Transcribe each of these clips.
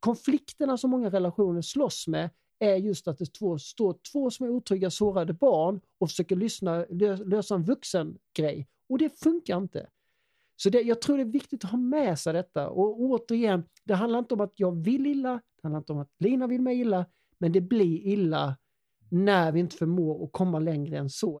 konflikterna som många relationer slåss med är just att det två, står två som är otrygga, sårade barn och försöker lyssna, lösa en vuxen grej. Och det funkar inte. Så det, jag tror det är viktigt att ha med sig detta. Och återigen, det handlar inte om att jag vill illa, det handlar inte om att Lina vill mig illa, men det blir illa när vi inte förmår att komma längre än så.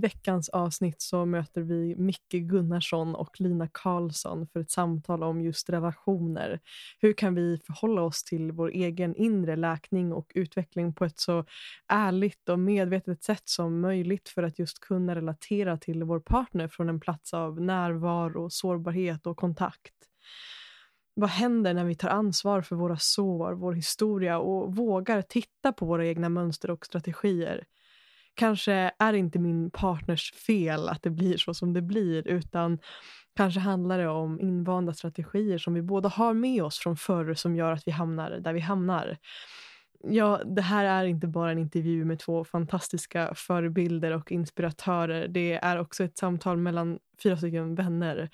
Veckans avsnitt så möter vi Micke Gunnarsson och Lina Karlsson för ett samtal om just relationer. Hur kan vi förhålla oss till vår egen inre läkning och utveckling på ett så ärligt och medvetet sätt som möjligt för att just kunna relatera till vår partner från en plats av närvaro, sårbarhet och kontakt. Vad händer när vi tar ansvar för våra sår, vår historia och vågar titta på våra egna mönster och strategier? Kanske är det inte min partners fel att det blir så som det blir utan kanske handlar det om invanda strategier som vi båda har med oss från förr som gör att vi hamnar där vi hamnar. Ja, det här är inte bara en intervju med två fantastiska förebilder och inspiratörer. Det är också ett samtal mellan fyra stycken vänner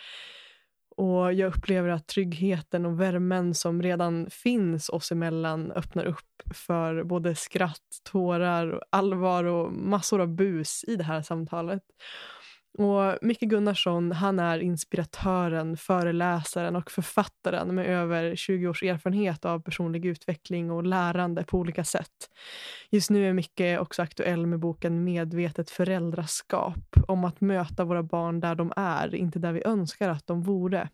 och jag upplever att tryggheten och värmen som redan finns oss emellan öppnar upp för både skratt, tårar, allvar och massor av bus i det här samtalet. Och Micke Gunnarsson han är inspiratören, föreläsaren och författaren med över 20 års erfarenhet av personlig utveckling och lärande på olika sätt. Just nu är Micke också aktuell med boken Medvetet föräldraskap om att möta våra barn där de är, inte där vi önskar att de vore.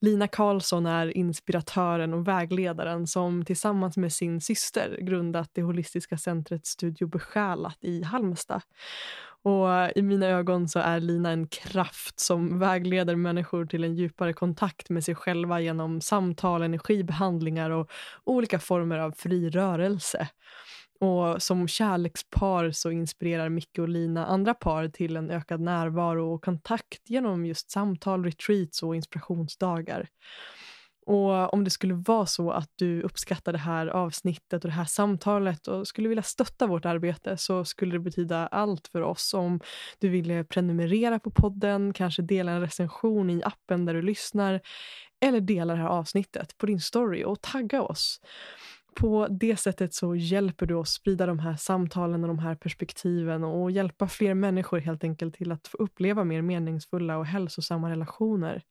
Lina Karlsson är inspiratören och vägledaren som tillsammans med sin syster grundat det holistiska centret Studio Besjälat i Halmstad. Och I mina ögon så är Lina en kraft som vägleder människor till en djupare kontakt med sig själva genom samtal, energibehandlingar och olika former av fri rörelse. Och som kärlekspar så inspirerar Micke och Lina andra par till en ökad närvaro och kontakt genom just samtal, retreats och inspirationsdagar. Och om det skulle vara så att du uppskattar det här avsnittet och det här samtalet och skulle vilja stötta vårt arbete så skulle det betyda allt för oss om du ville prenumerera på podden, kanske dela en recension i appen där du lyssnar eller dela det här avsnittet på din story och tagga oss. På det sättet så hjälper du oss sprida de här samtalen och de här perspektiven och hjälpa fler människor helt enkelt till att få uppleva mer meningsfulla och hälsosamma relationer.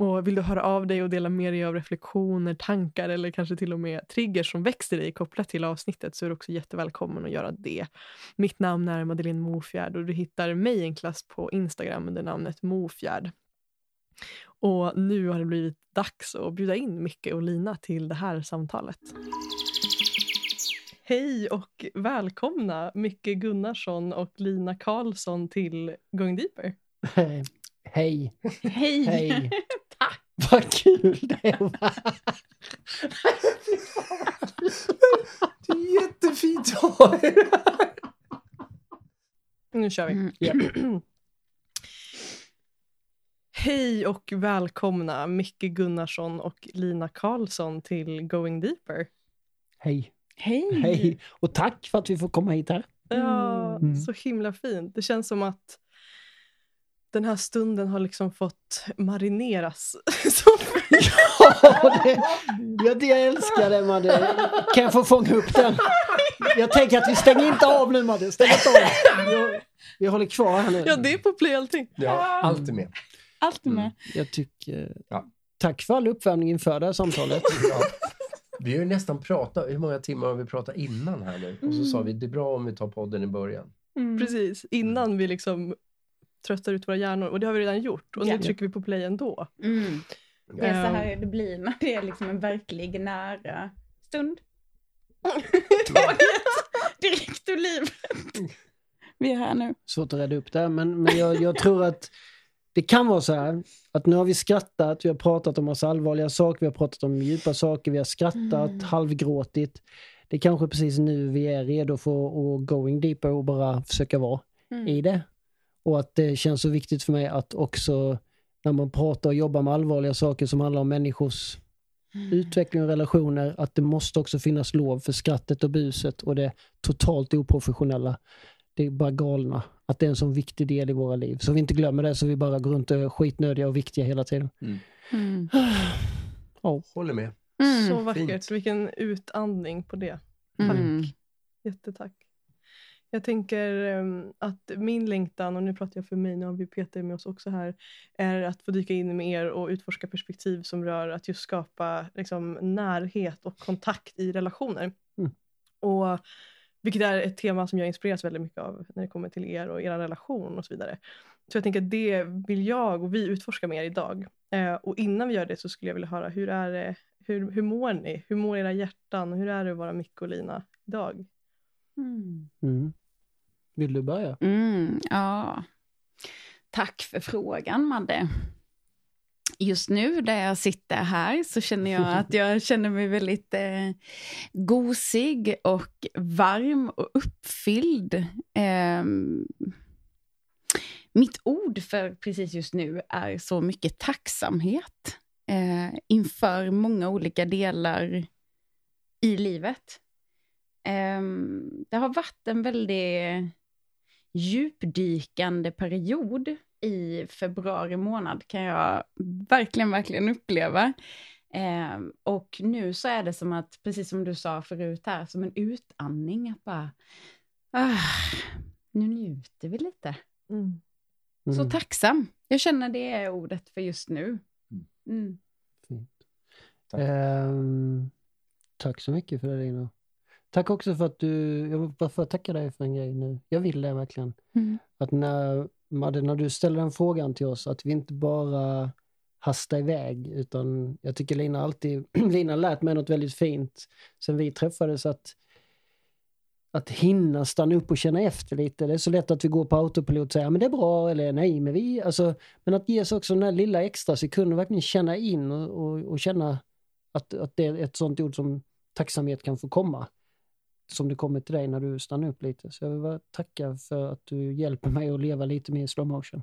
Och vill du höra av dig och dela med dig av reflektioner, tankar eller kanske till och med triggers som växer dig kopplat till avsnittet så är du också jättevälkommen att göra det. Mitt namn är Madeleine Mofjärd och du hittar mig enklast på Instagram under namnet Mofjärd. Och nu har det blivit dags att bjuda in Micke och Lina till det här samtalet. Hej och välkomna Micke Gunnarsson och Lina Karlsson till Going Deeper. Hej. Hej. Hej. Vad kul det vara Det är jättefint att ha er här. Nu kör vi. Mm. Ja. Hej och välkomna Micke Gunnarsson och Lina Karlsson till Going Deeper. Hej. Hej. Hej. Och tack för att vi får komma hit här. Ja, Mm. så himla fint. Det känns som att den här stunden har liksom fått marineras. Ja, det, ja, det jag älskar det Madde. Kan jag få fånga upp den? Jag tänker att vi stänger inte av nu Madde. Stäng inte av. Vi, vi håller kvar här nu. ja, det är på play allting. Ja, allt är med. Allt är med. Jag tycker... Ja. Tack för all uppvärmning inför det här samtalet. Ja. Vi har ju nästan pratat, hur många timmar har vi pratat innan här nu? Och så sa vi, det är bra om vi tar podden i början. Mm. Precis, innan vi liksom tröttar ut våra hjärnor. Och det har vi redan gjort. Och Ja. nu trycker vi på play ändå. Mm. Det är så Ehm. här det blir när det är liksom en verklig nära stund. Taget direkt ur livet. Vi är här nu. Svårt att rädda upp det, men, men jag, jag tror att det kan vara så här att nu har vi skrattat, vi har pratat om massa allvarliga saker, vi har pratat om djupa saker, vi har skrattat, Mm. halvgråtit. Det är kanske precis nu vi är redo för att going deeper och bara försöka vara Mm. i det. Och att det känns så viktigt för mig att också när man pratar och jobbar med allvarliga saker som handlar om människors Mm. utveckling och relationer, att det måste också finnas lov för skrattet och buset och det totalt oprofessionella. Det är bara galna. Att det är en sån viktig del i våra liv. Så vi inte glömmer det så vi bara går runt och är skitnödiga och viktiga hela tiden. Mm. Håller med. Mm. Så vackert. fint. Vilken utandning på det. Mm. Jättetack. Jag tänker ehm, att min längtan, och nu pratar jag för mig, nu har vi Peter med oss också här, är att få dyka in med er och utforska perspektiv som rör att just skapa liksom, närhet och kontakt i relationer. Mm. Och, vilket är ett tema som jag inspireras väldigt mycket av när det kommer till er och er relation och så vidare. Så jag tänker att det vill jag och vi utforska mer idag. Eh, och innan vi gör det så skulle jag vilja höra, hur är det, hur, hur mår ni? Hur mår era hjärtan? Hur är det att vara Micke och Lina idag? Mm. Mm. Vill du börja? Mm, ja. Tack för frågan, Madde. Just nu där jag sitter här så känner jag att jag känner mig väldigt eh, gosig och varm och uppfylld. Ehm, mitt ord för precis just nu är så mycket tacksamhet eh, inför många olika delar i livet. Ehm, det har varit en väldigt djupdykande period i februari månad kan jag verkligen, verkligen uppleva. Ehm, och nu så är det som att, precis som du sa förut här, som en utandning att bara, ah, nu njuter vi lite. Mm. Så Mm. tacksam. Jag känner det är ordet för just nu. Mm. Tack. Ehm, tack så mycket för det Lina. Tack också för att du, jag vill bara tacka dig för en grej nu. Jag vill det verkligen. Mm. Att när, Madde, när du ställer den frågan till oss, att vi inte bara hastar iväg, utan jag tycker Lina alltid, Lina lärt mig något väldigt fint sen vi träffades, att att hinna stanna upp och känna efter lite. Det är så lätt att vi går på autopilot och säger men det är bra eller nej men vi, alltså, men att ge sig också den här lilla extra sekunden verkligen känna in och, och, och känna att, att det är ett sånt ord som tacksamhet kan få komma. Som det kommer till dig när du stannar upp lite. Så jag vill bara tacka för att du hjälper mig att leva lite mer i slow motion.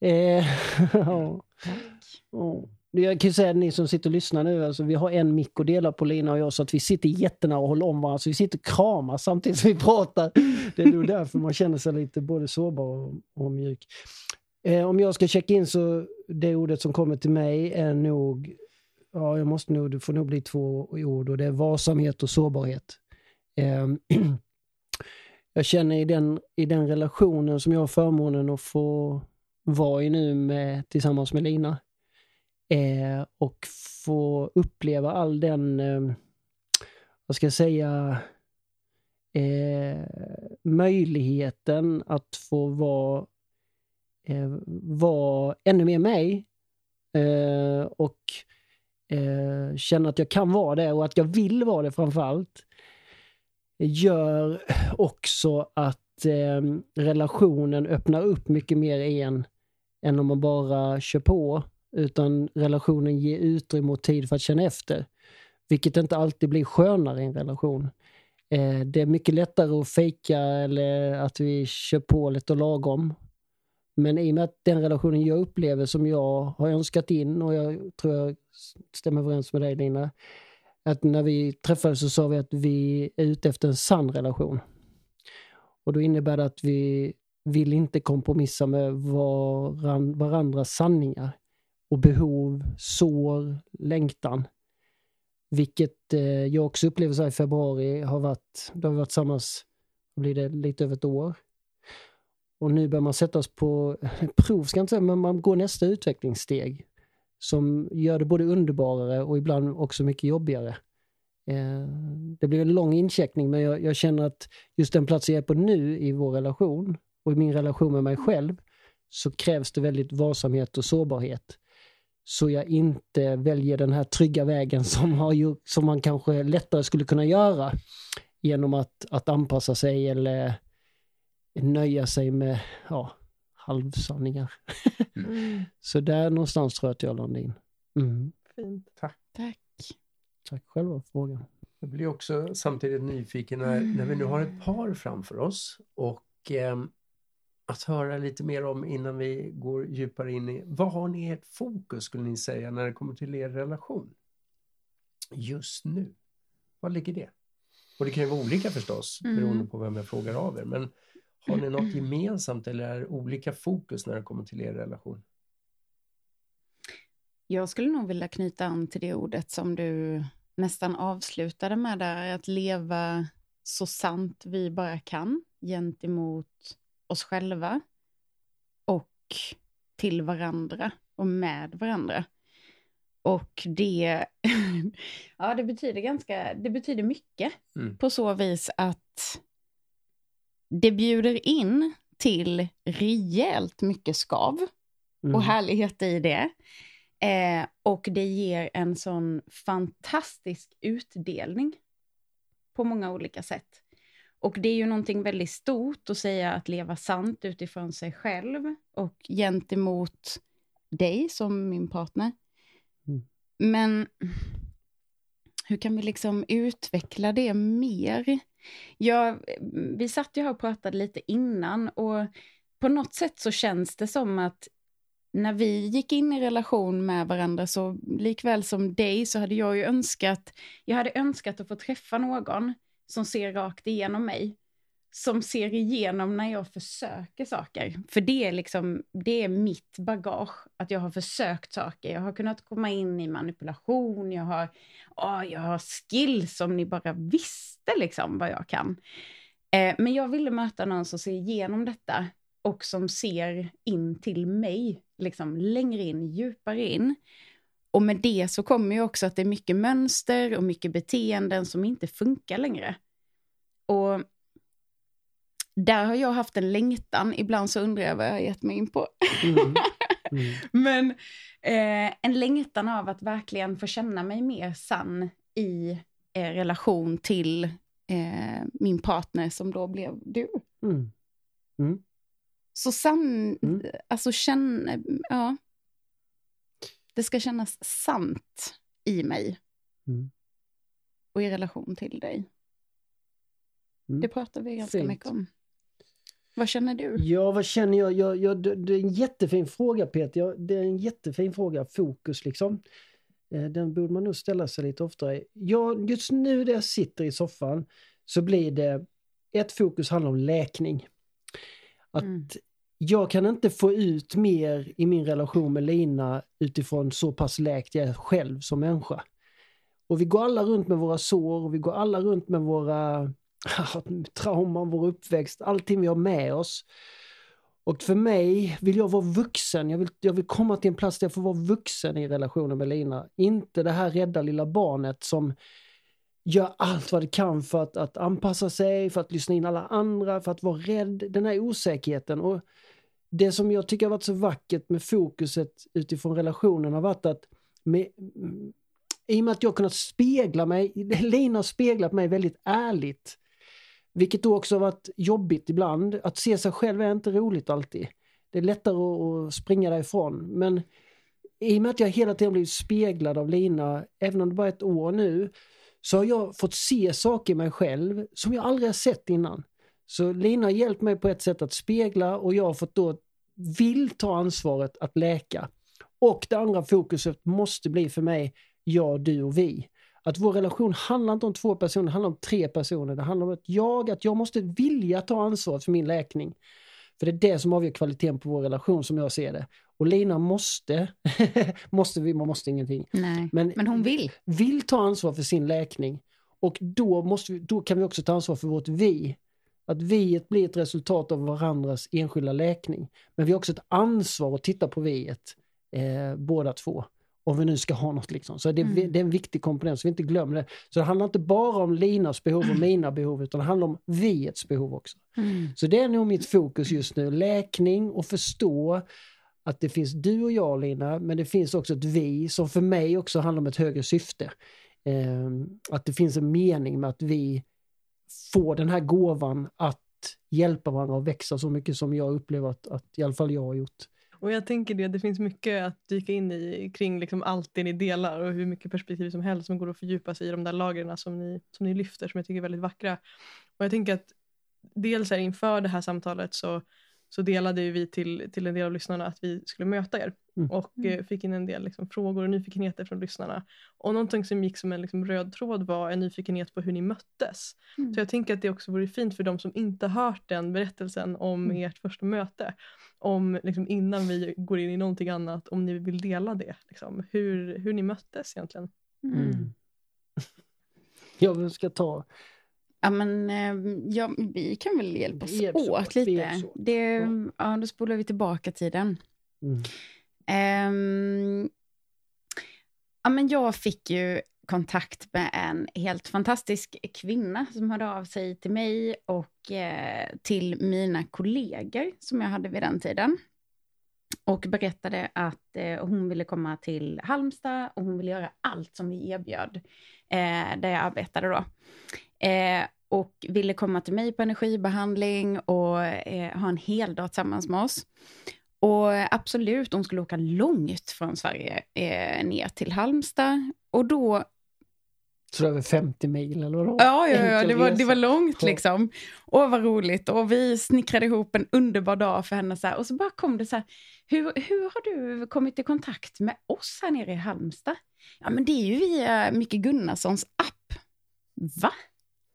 Eh, ja. Ja. Jag kan ju säga ni som sitter och lyssnar nu, alltså vi har en mick att dela på Lina och jag så att vi sitter jättenära och håller om varandra. Så vi sitter och kramar samtidigt som vi pratar. Det är nog därför man känner sig lite både sårbar och, och mjuk. Eh, om jag ska checka in så det ordet som kommer till mig är nog, ja jag måste nog, det får nog bli två ord och det är varsamhet och sårbarhet. Eh, jag känner i den, i den relationen som jag har förmånen att få vara i nu med, tillsammans med Lina eh, och få uppleva all den, eh, vad ska jag säga, eh, möjligheten att få vara, eh, ännu mer mig eh, och eh, att jag kan vara det och att jag vill vara det framförallt gör också att eh, relationen öppnar upp mycket mer igen än om man bara kör på. Utan relationen ger utrymme och tid för att känna efter. Vilket inte alltid blir skönare i en relation. Eh, det är mycket lättare att fejka eller att vi kör på lite och lagom. Men i och med att den relationen jag upplever som jag har önskat in och jag tror jag stämmer överens med dig Lina. Att när vi träffades så sa vi att vi är ute efter en sann relation. Och då innebär det att vi vill inte kompromissa med varan, varandras sanningar och behov, sår, längtan. Vilket eh, jag också upplever så här i februari har varit, då har varit tillsammans, blir det lite över ett år. Och nu börjar man sätta oss på prov, ska jag inte säga, men man går nästa utvecklingssteg. Som gör det både underbarare och ibland också mycket jobbigare. Eh, det blir en lång incheckning men jag, jag känner att just den plats jag är på nu i vår relation och i min relation med mig själv så krävs det väldigt varsamhet och sårbarhet. Så jag inte väljer den här trygga vägen som, har gjort, som man kanske lättare skulle kunna göra genom att, att anpassa sig eller nöja sig med ja, halvsanningar. Mm. Så där någonstans tror jag att jag landade in. Mm. Fint. Tack. Tack själva för frågan. Jag blir också samtidigt nyfiken när, när vi nu har ett par framför oss och ehm, att höra lite mer om innan vi går djupare in i vad har ni ert fokus skulle ni säga när det kommer till er relation? Just nu. Vad ligger det? Och det kan ju vara olika förstås Mm. beroende på vem jag frågar av er. Men har ni något gemensamt eller är det olika fokus när det kommer till er relation? Jag skulle nog vilja knyta an till det ordet som du nästan avslutade med där, att leva så sant vi bara kan gentemot oss själva och till varandra och med varandra. Och det, ja, det betyder ganska, det betyder mycket Mm. på så vis att det bjuder in till rejält mycket skav Mm. och härlighet i det. Eh, och det ger en sån fantastisk utdelning på många olika sätt. Och det är ju någonting väldigt stort att säga att leva sant utifrån sig själv och gentemot dig som min partner. Mm. Men hur kan vi liksom utveckla det mer? Ja, eh, vi satt ju här och pratade lite innan och på något sätt så känns det som att när vi gick in i relation med varandra så likväl som dig så hade jag ju önskat, jag hade önskat att få träffa någon som ser rakt igenom mig. Som ser igenom när jag försöker saker. För det är liksom, det är mitt bagage, att jag har försökt saker. Jag har kunnat komma in i manipulation, jag har, oh, jag har skills om ni bara visste liksom vad jag kan. Eh, men jag ville möta någon som ser igenom detta och som ser in till mig, liksom längre in, djupare in. Och med det så kommer ju också att det är mycket mönster och mycket beteenden som inte funkar längre. Och där har jag haft en längtan, ibland så undrar jag vad jag har gett mig in på. Mm. Mm. Men eh, en längtan av att verkligen få känna mig mer sann i eh, relation till eh, min partner som då blev du. Mm. Så sann, Mm. alltså känna, ja. Det ska kännas sant i mig. Mm. Och i relation till dig. Mm. Det pratar vi ganska Fint. mycket om. Vad känner du? Ja, vad känner jag? jag, jag det, det är en jättefin fråga Peter. Jag, det är en jättefin fråga. Fokus liksom. Eh, Den borde man nog ställa sig lite oftare. Jag, just nu när jag sitter i soffan så blir det ett fokus handlar om läkning. Att Mm. jag kan inte få ut mer i min relation med Lina utifrån så pass läkt jag är själv som människa. Och vi går alla runt med våra sår och vi går alla runt med våra trauman, vår uppväxt, allting vi har med oss. Och för mig vill jag vara vuxen, jag vill, jag vill komma till en plats där jag får vara vuxen i relationen med Lina. Inte det här rädda lilla barnet som gör allt vad det kan för att, att anpassa sig, för att lyssna in alla andra, för att vara rädd. Den här osäkerheten. Och det som jag tycker har varit så vackert med fokuset utifrån relationen har varit att med, i och med att jag kunnat spegla mig, Lina har speglat mig väldigt ärligt. Vilket då också har varit jobbigt ibland. Att se sig själv är inte roligt alltid. Det är lättare att- att springa därifrån. Men i och med att jag hela tiden blivit speglad av Lina, även om det bara är ett år nu, så har jag fått se saker i mig själv som jag aldrig har sett innan. Så Lina har hjälpt mig på ett sätt att spegla och jag har fått då vill ta ansvaret att läka. Och det andra fokuset måste bli för mig jag, du och vi. Att vår relation handlar inte om två personer, det handlar om tre personer. Det handlar om att jag, att jag måste vilja ta ansvaret för min läkning. För det är det som avgör kvaliteten på vår relation som jag ser det. Och Lina måste, måste vi, man måste ingenting, Nej, Men- men hon vill. vill ta ansvar för sin läkning. Och då, måste vi, då kan vi också ta ansvar för vårt vi. Att viet blir ett resultat av varandras enskilda läkning. Men vi har också ett ansvar att titta på viet, eh, båda två. Om vi nu ska ha något liksom. Så det, Mm. det är en viktig komponent så vi inte glömmer det. Så det handlar inte bara om Linas behov och mina behov utan det handlar om viets behov också. Mm. Så det är nog mitt fokus just nu. Läkning och förstå att det finns du och jag Lina, men det finns också ett vi som för mig också handlar om ett högre syfte. Eh, att det finns en mening med att vi får den här gåvan att hjälpa varandra och växa så mycket som jag upplever att, att i alla fall jag har gjort. Och jag tänker det, det finns mycket att dyka in i kring liksom allt det ni delar och hur mycket perspektiv som helst som går att fördjupa sig i de där lagren som ni, som ni lyfter som jag tycker är väldigt vackra. Och jag tänker att dels här inför det här samtalet så så delade vi till, till en del av lyssnarna att vi skulle möta er Mm. och Mm. eh, fick in en del liksom, frågor och nyfikenheter från lyssnarna. Och någonting som gick som en liksom, röd tråd var en nyfikenhet på hur ni möttes. Mm. Så jag tänker att det också vore fint för de som inte hört den berättelsen om Mm. ert första möte. Om liksom, innan vi går in i någonting annat, om ni vill dela det. Liksom, hur, hur ni möttes egentligen. Mm. Jag ska ta Ja, men eh, ja, vi kan väl hjälpas hjälps åt åt, lite. hjälps åt. Det, Ja. ja, då spolar vi tillbaka tiden. Mm. Ehm, ja, men jag fick ju kontakt med en helt fantastisk kvinna som hörde av sig till mig och eh, till mina kollegor som jag hade vid den tiden. Och berättade att eh, hon ville komma till Halmstad och hon ville göra allt som vi erbjöd eh, där jag arbetade då. Eh, och ville komma till mig på energibehandling och eh, ha en hel dag tillsammans med oss. Och absolut, hon skulle åka långt från Sverige eh, ner till Halmstad. Och då, så över 50 mil eller vad det var. ja, ja, ja det, var, det var långt liksom. Och vad roligt. Och vi snickrade ihop en underbar dag för henne. Så här. Och så bara kom det så här, hur, hur har du kommit i kontakt med oss här nere i Halmstad? Ja, men det är ju via Micke Gunnarssons app. Va?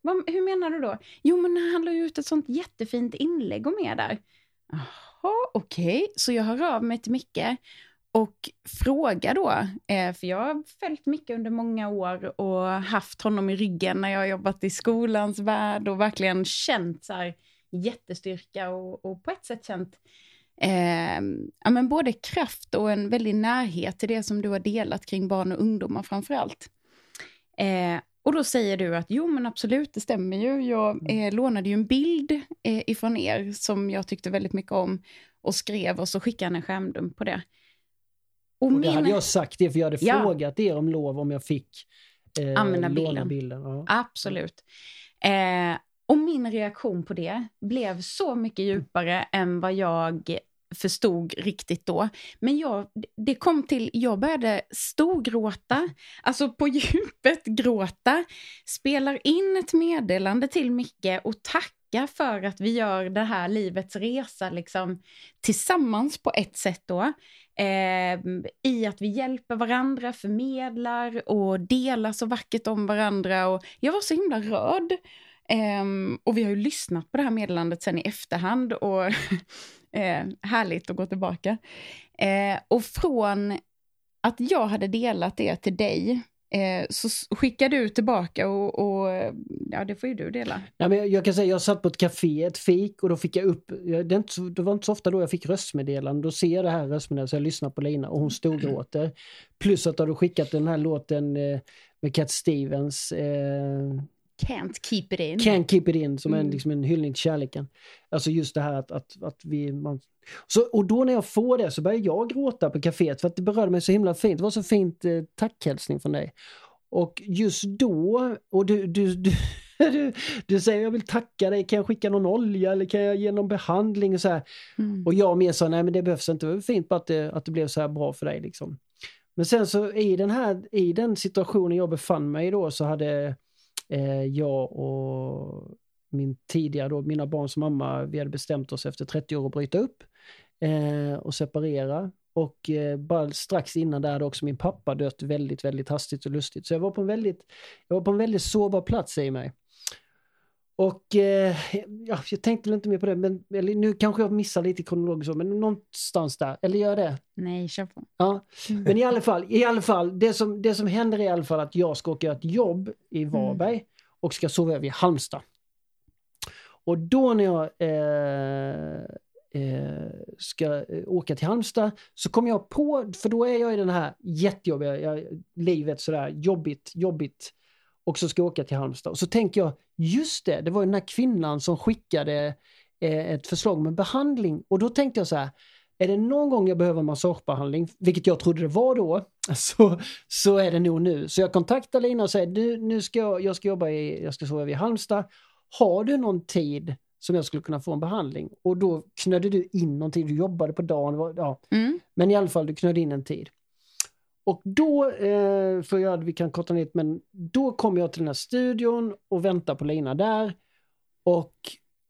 Vad, hur menar du då? Jo, men han la ut ett sånt jättefint inlägg om er där. Jaha, okej. Så jag hör av mig till Micke och frågar då, eh, för jag har följt Micke under många år och haft honom i ryggen när jag har jobbat i skolans värld och verkligen känt så här jättestyrka och, och på ett sätt känt eh, ja, men både kraft och en väldig närhet till det som du har delat kring barn och ungdomar framför allt. Eh, och då säger du att jo men absolut, det stämmer ju. Jag eh, lånade ju en bild eh, ifrån er som jag tyckte väldigt mycket om och skrev och så skickade han en skärmdump på det. Och, Och det min... hade jag sagt det för jag hade Ja. frågat er om lov om jag fick eh, Använda låna bilden. bilden. Ja. Absolut. Eh, och min reaktion på det blev så mycket djupare än vad jag förstod riktigt då. Men jag, det kom till, jag började storgråta, alltså på djupet gråta, spelar in ett meddelande till Micke och tackar för att vi gör det här livets resa liksom tillsammans på ett sätt då. Eh, I att vi hjälper varandra, förmedlar och delar så vackert om varandra. Och jag var så himla rörd. Um, och vi har ju lyssnat på det här meddelandet sen i efterhand och uh, härligt att gå tillbaka. Uh, och från att jag hade delat det till dig eh, så skickade du tillbaka och, och ja, det får ju du dela. Ja, men jag, jag kan säga jag satt på ett café, ett fik och då fick jag upp, jag, det, inte, så- det var inte så ofta då jag fick röstmeddelanden, då ser jag det här röstmeddelandet så jag lyssnar på Lina och hon storgråter. Plus att du hade skickat den här låten eh, med Cat Stevens, eh, Can't keep it in. Can't keep it in, som är en, Mm. liksom en hyllning till kärleken. Alltså just det här att, att, att vi... Man... Så, och då när jag får det så börjar jag gråta på kaféet för att det berörde mig så himla fint. Det var så fint eh, tackhälsning från dig. Och just då, och du, du, du, du, du säger jag vill tacka dig, kan jag skicka någon olja eller kan jag ge någon behandling? Och, så här. Mm. och jag mer sa nej men det behövs inte, det var fint bara att det, att det blev så här bra för dig. Liksom. Men sen så i den här i den situationen jag befann mig i då så hade eh, jag och min tidigare då, mina barns mamma, vi hade bestämt oss efter 30 år att bryta upp eh, och separera. Och eh, bara strax innan där hade också min pappa dött väldigt, väldigt hastigt och lustigt. Så jag var på en väldigt, jag var på en väldigt sårbar plats i mig. Och eh, ja, jag tänkte inte mer på det, men eller, nu kanske jag missar lite kronologiskt, men någonstans där, eller gör det? Nej, kör på. Ja, men i alla fall, i alla fall det, som, det som händer är i alla fall att jag ska åka ett jobb i Varberg och ska sova över i Halmstad. Och då när jag eh, eh, ska eh, åka till Halmstad så kommer jag på, för då är jag i den här jättejobbiga, jag, livet sådär jobbigt, jobbigt. Och så ska jag åka till Halmstad. Och så tänker jag, just det, det var ju den här kvinnan som skickade eh, ett förslag om en behandling. Och då tänkte jag så här, är det någon gång jag behöver massagebehandling, vilket jag trodde det var då, så, så är det nog nu. Så jag kontaktar Lina och säger, nu, nu ska jag, jag ska jobba i, jag ska sova i Halmstad. Har du någon tid som jag skulle kunna få en behandling. Och då knödde du in någonting, du jobbade på dagen, ja. Mm. men i alla fall du knödde in en tid. Och då, eh, för jag, vi kan korta ner men då kom jag till den här studion och väntar på Lina där. Och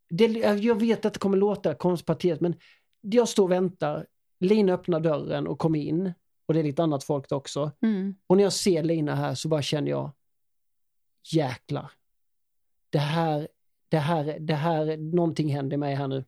det, jag vet att det kommer låta konstpartiet men jag står och väntar. Lina öppnar dörren och kommer in. Och det är lite annat folk också. Mm. Och när jag ser Lina här så bara känner jag jäklar. Det här, det här, det här, någonting händer mig här nu.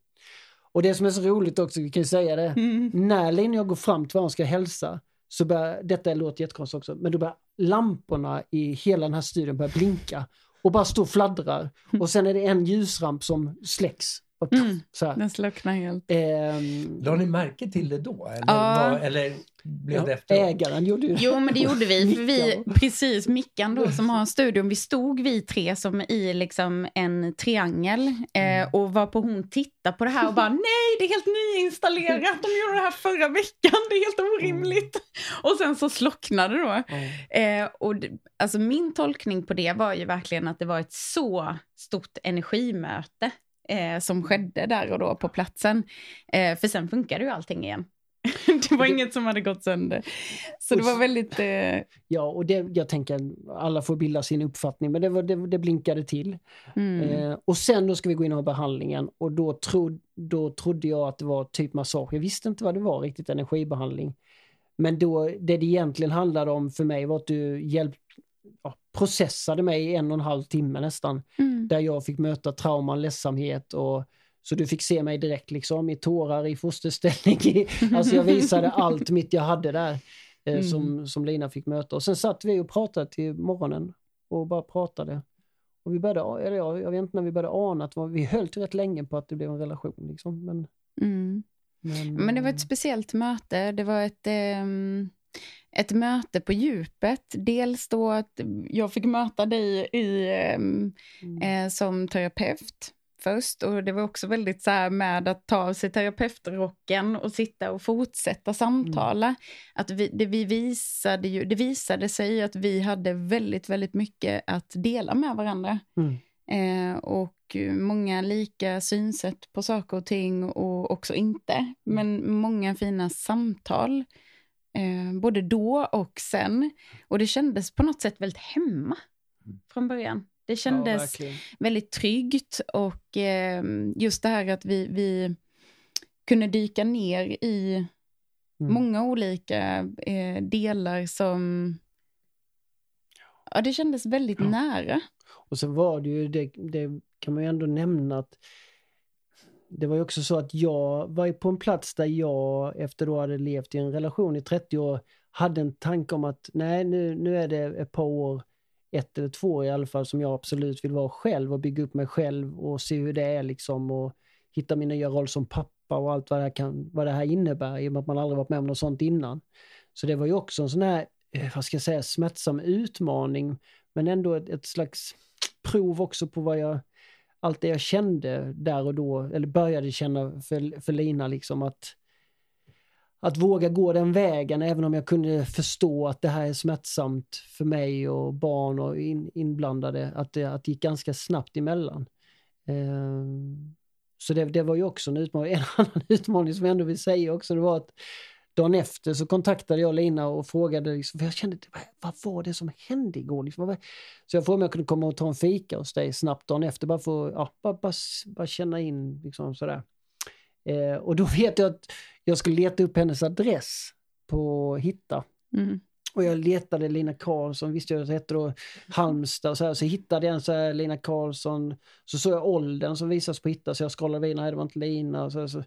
Och det som är så roligt också, vi kan ju säga det, Mm. när Lina och jag går fram till varandra och ska hälsa, så börjar, detta låter jättekonstigt också, men då börjar lamporna i hela den här studion börja blinka och bara stå och fladdrar. Och sen är det en ljusramp som släcks. Och Mm. så. Den slocknar helt. Ehm, La ni märke till det då? Eller, Ja. var, eller blev det efteråt? ägaren gjorde ju det. Jo, men det gjorde vi. För vi precis, Mickan då som har studion, vi stod vi tre som i liksom en triangel eh, och var på hon tittade på det här och bara nej, det är helt nyinstallerat, de gjorde det här förra veckan, det är helt orimligt. Och sen så slocknade det då. Ja. Eh, och det, alltså min tolkning på det var ju verkligen att det var ett så stort energimöte eh, som skedde där och då på platsen. Eh, för sen funkade ju allting igen. det var Det- inget som hade gått sönder. Så det var väldigt... Eh, Ja, och det, jag tänker alla får bilda sin uppfattning, men det, var, det, det blinkade till. mm. Eh, och sen då ska vi gå in och ha behandlingen och då, tro, då trodde jag att det var typ massage. Jag visste inte vad det var riktigt, energibehandling. Men då, det det egentligen handlade om för mig var att du hjälp, ja, processade mig i en och en halv timme nästan. Mm. Där jag fick möta trauman, ledsamhet och så du fick se mig direkt liksom i tårar, i fosterställning. I, alltså jag visade allt mitt jag hade där eh, Mm. som, som Lina fick möta. Och sen satt vi och pratade till morgonen och bara pratade. Och vi började, eller jag, jag vet inte när vi började ana att vi höll rätt länge på att det blev en relation. Liksom. Men, Mm. men, Men det var eh, ett speciellt möte. Det var ett, ehm, ett möte på djupet. Dels då att jag fick möta dig i, ehm, mm, eh, som terapeut först. Och det var också väldigt så här med att ta av sig terapeutrocken och sitta och fortsätta samtala. Att vi, det, vi visade ju, det visade sig att vi hade väldigt, väldigt mycket att dela med varandra. Mm. Eh, och många lika synsätt på saker och ting och också inte. Men många fina samtal. Eh, både då och sen. Och det kändes på något sätt väldigt hemma från början. Det ja, kändes verkligen. väldigt tryggt och eh, just det här att vi, vi kunde dyka ner i Mm. många olika eh, delar som... Ja, det kändes väldigt Ja. nära. Och så var det ju, det, det kan man ju ändå nämna att det var ju också så att jag var på en plats där jag efter då hade levt i en relation i 30 år hade en tanke om att nej nu, nu är det ett par år, ett eller två år i alla fall som jag absolut vill vara själv och bygga upp mig själv och se hur det är liksom och hitta min nya roll som pappa och allt vad det här, kan, vad det här innebär i och med att man aldrig varit med om något sånt innan. Så det var ju också en sån här, eh, vad ska jag säga, smärtsam utmaning men ändå ett, ett slags prov också på vad jag, allt det jag kände där och då, eller började känna för, för Lina liksom att att våga gå den vägen även om jag kunde förstå att det här är smärtsamt för mig och barn och in, inblandade, att det, att det gick ganska snabbt emellan. Eh, så det, det var ju också en utmaning. En annan utmaning som jag ändå vill säga också, det var att dagen efter så kontaktade jag Lina och frågade, liksom, för jag kände, vad, var det som hände igår? Liksom, så jag frågade om jag kunde komma och ta en fika hos dig snabbt dagen efter, bara för ja, bara, bara, bara känna in liksom sådär. Eh, och då vet jag att jag skulle leta upp hennes adress på Hitta. Mm. Och jag letade Lina Karlsson, visste jag att hette då Halmstad och så här, så hittade jag en så här Lina Karlsson, så såg jag åldern som visas på Hitta, så jag scrollade vidare, nej det var inte Lina. Och så, så.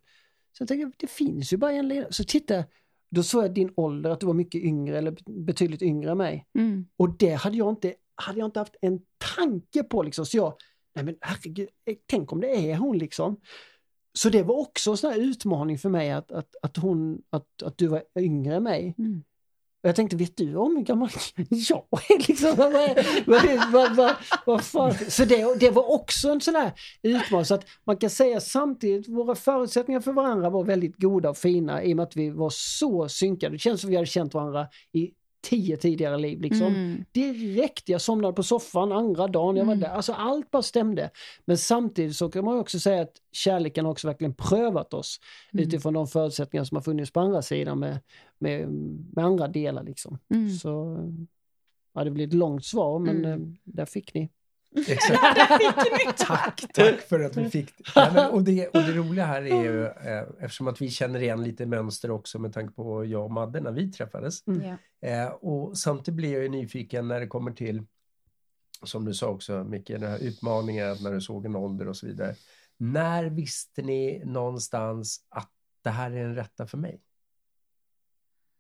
Sen tänkte jag, det finns ju bara en Lina. Så tittade jag, då såg jag din ålder, att du var mycket yngre, eller betydligt yngre än mig. Mm. Och det hade jag inte, hade jag inte haft en tanke på liksom. Så jag, nej men herregud, eh, tänk om det är hon liksom. Så det var också en sån här utmaning för mig att, att, att, hon, att, att du var yngre än mig. Mm. Och jag tänkte, vet du om hur gammal jag är? Liksom, vad, vad, vad, vad, vad fan? Så det, det var också en sån här utmaning. Så att man kan säga samtidigt, våra förutsättningar för varandra var väldigt goda och fina i och med att vi var så synkade. Det känns som vi hade känt varandra i tio tidigare liv. Liksom. Mm. Direkt, jag somnade på soffan andra dagen jag var Mm. där. Alltså allt bara stämde. Men samtidigt så kan man också säga att kärleken har också verkligen prövat oss Mm. utifrån de förutsättningar som har funnits på andra sidan med, med, med andra delar. Liksom. Mm. Så ja, det blir ett långt svar men eh, där fick ni. Exakt. tack, tack för att vi fick det. Ja, men, och, det och det roliga här är ju, eh, eftersom att vi känner igen lite mönster också med tanke på jag och Madde när vi träffades. Ja. Eh, och samtidigt blir jag ju nyfiken när det kommer till, som du sa också Micke, den här utmaningen när du såg en ålder och så vidare. När visste ni någonstans att det här är den rätta för mig?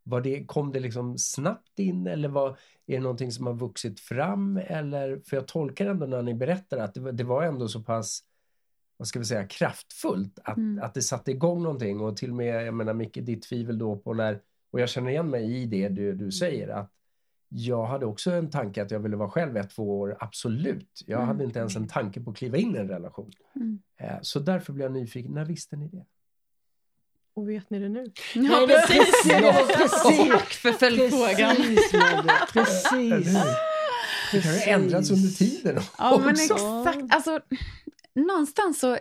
Var det, kom det liksom snabbt in eller var, är det någonting som har vuxit fram? Eller, för jag tolkar ändå när ni berättar att det, var- det var ändå så pass vad ska vi säga, kraftfullt att, Mm. att det satte igång någonting och till och med, jag menar Micke, ditt tvivel då på när, och jag känner igen mig i det du, du säger att jag hade också en tanke att jag ville vara själv ett, två år, absolut. Jag Mm. hade inte ens en tanke på att kliva in i en relation. Mm. Eh, Så därför blev jag nyfiken, när visste ni det? Och vet ni det nu? Ja, Nej, precis. Ja, precis. Tack för följdfrågan. Precis? Det kan ju ha ändrats under tiden Ja, men också. exakt. Alltså, någonstans så...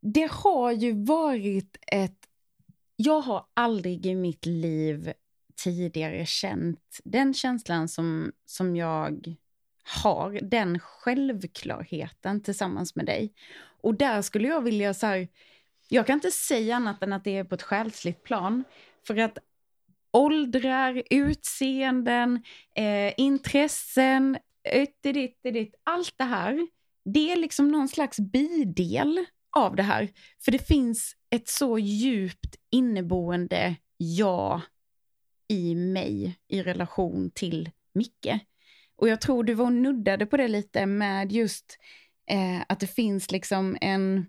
Det har ju varit ett... Jag har aldrig i mitt liv tidigare känt den känslan som, som jag har, den självklarheten tillsammans med dig. Och där skulle jag vilja så här, jag kan inte säga annat än att det är på ett själsligt plan. För att åldrar, utseenden, eh, intressen, ytterditt, ytterditt, allt det här, det är liksom någon slags bidel av det här. För det finns ett så djupt inneboende jag i mig i relation till Micke. Och jag tror du var nuddade på det lite med just eh, att det finns liksom en,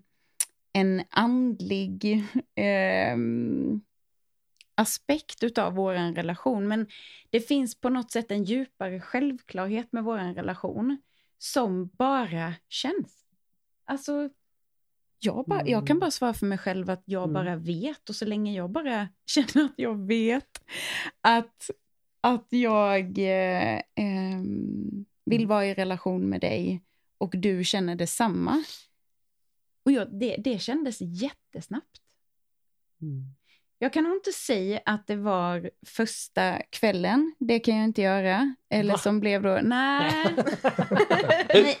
en andlig ehm, aspekt utav vår relation. Men det finns på något sätt en djupare självklarhet med vår relation som bara känns. Alltså, jag, bara, jag kan bara svara för mig själv att jag Mm. bara vet och så länge jag bara känner att jag vet att, att jag eh, ehm, vill vara i relation med dig och du känner detsamma. Och jag, det, det kändes jättesnabbt. Mm. Jag kan inte säga att det var första kvällen, det kan jag inte göra. Eller Va? som blev då, nej.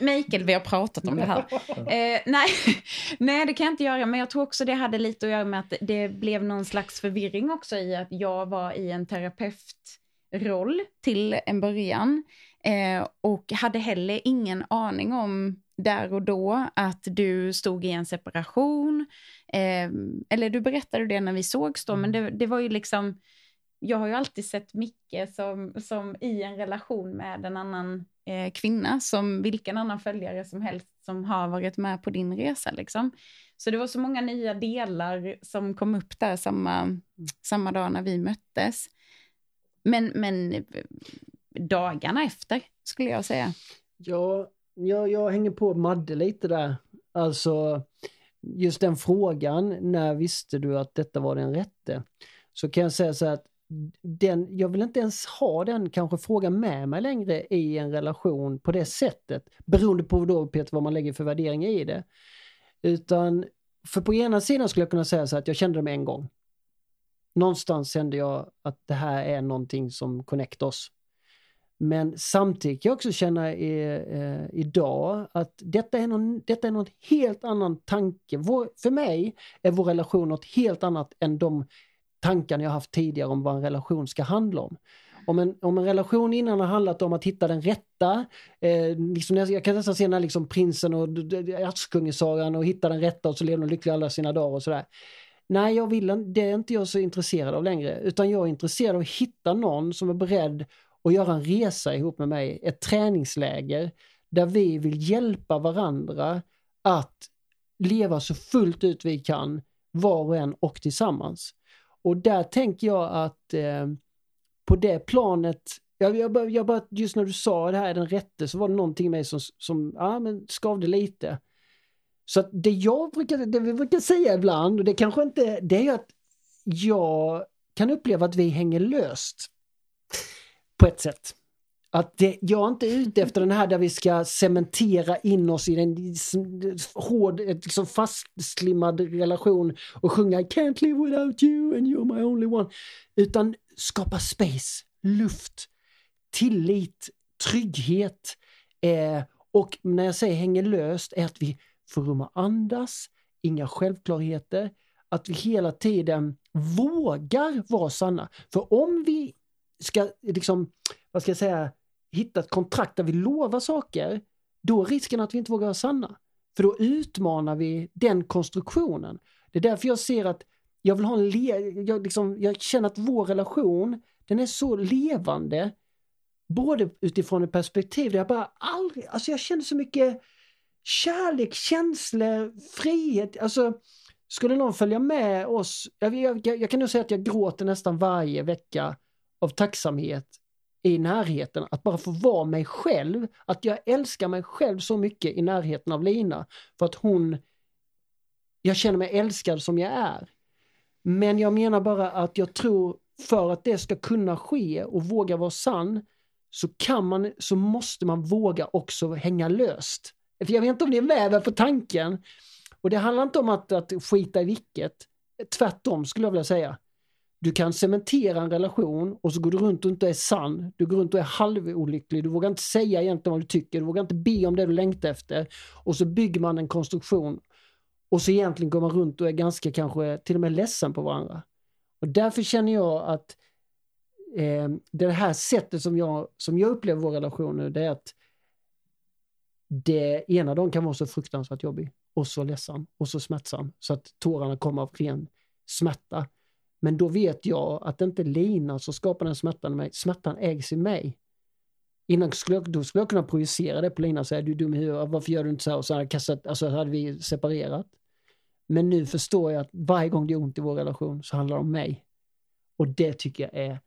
Mikael, vi har pratat om det här. Eh, nej, nej, det kan jag inte göra, men jag tror också det hade lite att göra med att det blev någon slags förvirring också i att jag var i en terapeutroll till en början. Eh, och hade heller ingen aning om där och då att du stod i en separation. Eh, eller du berättade det när vi sågs då, men det, det var ju liksom, jag har ju alltid sett Micke som, som i en relation med en annan eh, kvinna, som vilken annan följare som helst som har varit med på din resa. Liksom. Så det var så många nya delar som kom upp där samma, samma dag när vi möttes. Men, men eh, dagarna efter, skulle jag säga. Ja, jag, jag hänger på Madde lite där. Alltså, just den frågan, när visste du att detta var den rätte? Så kan jag säga så här att den, jag vill inte ens ha den kanske frågan med mig längre i en relation på det sättet. Beroende på då Peter vad man lägger för värdering i det. Utan, för på ena sidan skulle jag kunna säga så här att jag kände det med en gång. Någonstans kände jag att det här är någonting som connect oss. Men samtidigt kan jag också känna i, eh, idag att detta är, någon, detta är något helt annan tanke. Vår, för mig är vår relation något helt annat än de tankar jag haft tidigare om vad en relation ska handla om. Om en, om en relation innan har handlat om att hitta den rätta, eh, liksom, jag kan nästan se när liksom prinsen och d- Askungen-sagan och hitta den rätta och så lever de lyckliga alla sina dagar och sådär. Nej, jag vill, det är inte jag så intresserad av längre, utan jag är intresserad av att hitta någon som är beredd och göra en resa ihop med mig, ett träningsläger där vi vill hjälpa varandra att leva så fullt ut vi kan, var och en och tillsammans. Och där tänker jag att eh, på det planet, jag, jag, bara- jag bara, just när du sa det här är den rätte så var det någonting i mig som, som ja, men skavde lite. Så att det jag brukar, det vi brukar säga ibland, och det kanske inte, det är ju att jag kan uppleva att vi hänger löst. På ett sätt. Att det, jag är inte ute efter den här där vi ska cementera in oss i en hård, liksom fastslimmad relation och sjunga I can't live without you and you're my only one. Utan skapa space, luft, tillit, trygghet. Eh, och när jag säger hänger löst är att vi får rum att andas, inga självklarheter, att vi hela tiden vågar vara sanna. För om vi ska liksom, vad ska jag säga, hitta ett kontrakt där vi lovar saker, då är risken att vi inte vågar vara sanna. För då utmanar vi den konstruktionen. Det är därför jag ser att jag vill ha en le jag, liksom, jag känner att vår relation, den är så levande. Både utifrån ett perspektiv där jag bara aldrig, alltså jag känner så mycket kärlek, känslor, frihet. Alltså, skulle någon följa med oss, jag, jag, jag kan nog säga att jag gråter nästan varje vecka av tacksamhet i närheten, att bara få vara mig själv, att jag älskar mig själv så mycket i närheten av Lina, för att hon, jag känner mig älskad som jag är. Men jag menar bara att jag tror för att det ska kunna ske och våga vara sann, så kan man, så måste man våga också hänga löst. För jag vet inte om ni är med på tanken. Och det handlar inte om att, att skita i vilket. Tvärtom skulle jag vilja säga. Du kan cementera en relation och så går du runt och inte är sann. Du går runt och är halvolycklig. Du vågar inte säga egentligen vad du tycker. Du vågar inte be om det du längtar efter. Och så bygger man en konstruktion. Och så egentligen går man runt och är ganska kanske till och med ledsen på varandra. Och därför känner jag att eh, det här sättet som jag, som jag upplever vår relation nu, det är att det ena dagen kan vara så fruktansvärt jobbig och så ledsam och så smärtsam så att tårarna kommer av ren smärta. Men då vet jag att det inte är Lina som skapar den smärtan i mig, smärtan ägs i mig. Innan skulle jag, då skulle jag kunna projicera det på Lina och säga du är dum i huvudet, varför gör du inte så här? Och så hade, kastat, alltså, hade vi separerat. Men nu förstår jag att varje gång det är ont i vår relation så handlar det om mig. Och det tycker jag är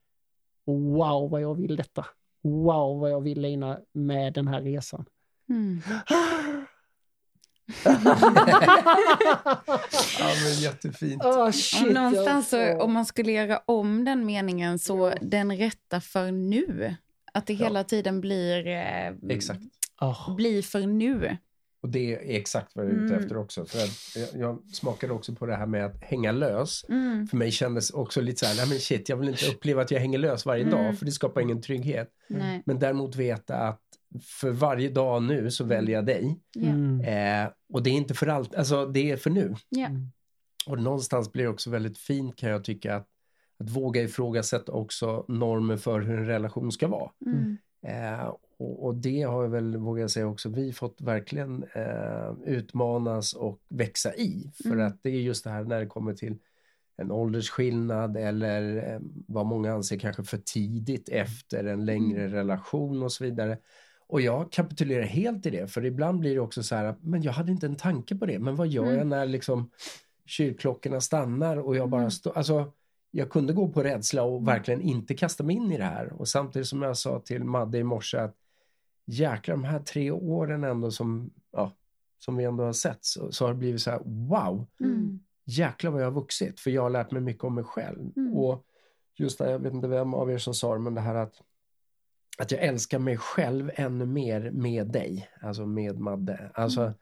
wow vad jag vill detta. Wow vad jag vill Lina med den här resan. Mm. Ja, men jättefint. oh, shit, Och någonstans så, om man skulle göra om den meningen så den rätta för nu. Att det Ja. hela tiden blir, eh, Exakt. Blir för nu. Och det är exakt vad jag är ute Mm. efter också. För jag, jag smakade också på det här med att hänga lös. Mm. För mig kändes också lite så här, nej men shit, jag vill inte uppleva att jag hänger lös varje Mm. dag, för det skapar ingen trygghet. Men däremot veta att för varje dag nu så väljer jag dig. Ja. Mm. Eh, och det är inte för allt, alltså det är för nu. Ja. Mm. Och någonstans blir det också väldigt fint kan jag tycka att, att våga ifrågasätta också normer för hur en relation ska vara. Mm. Eh, och, och det har jag väl, vågar jag säga också, vi fått verkligen eh, utmanas och växa i. För Mm. att det är just det här när det kommer till en åldersskillnad eller eh, vad många anser kanske för tidigt efter en längre Mm. relation och så vidare. Och jag kapitulerar helt i det, för ibland blir det också så här, men jag hade inte en tanke på det, men vad gör Mm. jag när liksom kyrkklockorna stannar och jag bara Mm. står, alltså jag kunde gå på rädsla och Mm. verkligen inte kasta mig in i det här. Och samtidigt som jag sa till Madde i morse att jäklar de här tre åren ändå som, ja, som vi ändå har sett så, så har det blivit så här wow, Mm. jäklar vad jag har vuxit för jag har lärt mig mycket om mig själv. Mm. Och just det, jag vet inte vem av er som sa det, men det här att att jag älskar mig själv ännu mer med dig, alltså med Madde. Alltså Mm.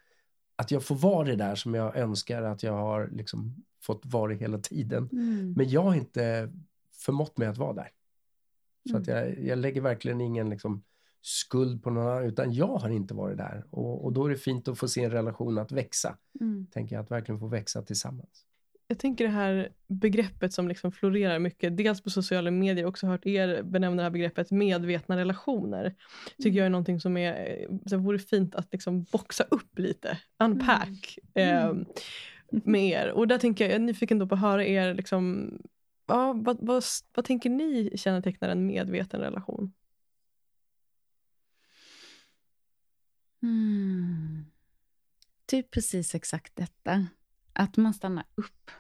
att jag får vara det där som jag önskar att jag har liksom fått vara hela tiden. Mm. Men jag har inte förmått mig att vara där. Så Mm. att jag, jag lägger verkligen ingen liksom skuld på någon annan, utan jag har inte varit där. Och, och då är det fint att få se en relation att växa. Mm. Tänker jag, att verkligen få växa tillsammans. Jag tänker det här begreppet som liksom florerar mycket, dels på sociala medier, jag har också hört er benämna det här begreppet medvetna relationer. Tycker jag är någonting som är, eh, så vore fint att liksom boxa upp lite, unpack Mm. eh, med er. Och där tänker jag, jag är nyfiken då på att höra er, liksom, ja, vad, vad, vad tänker ni kännetecknar en medveten relation? Mm. Typ precis exakt detta. Att man stannar upp.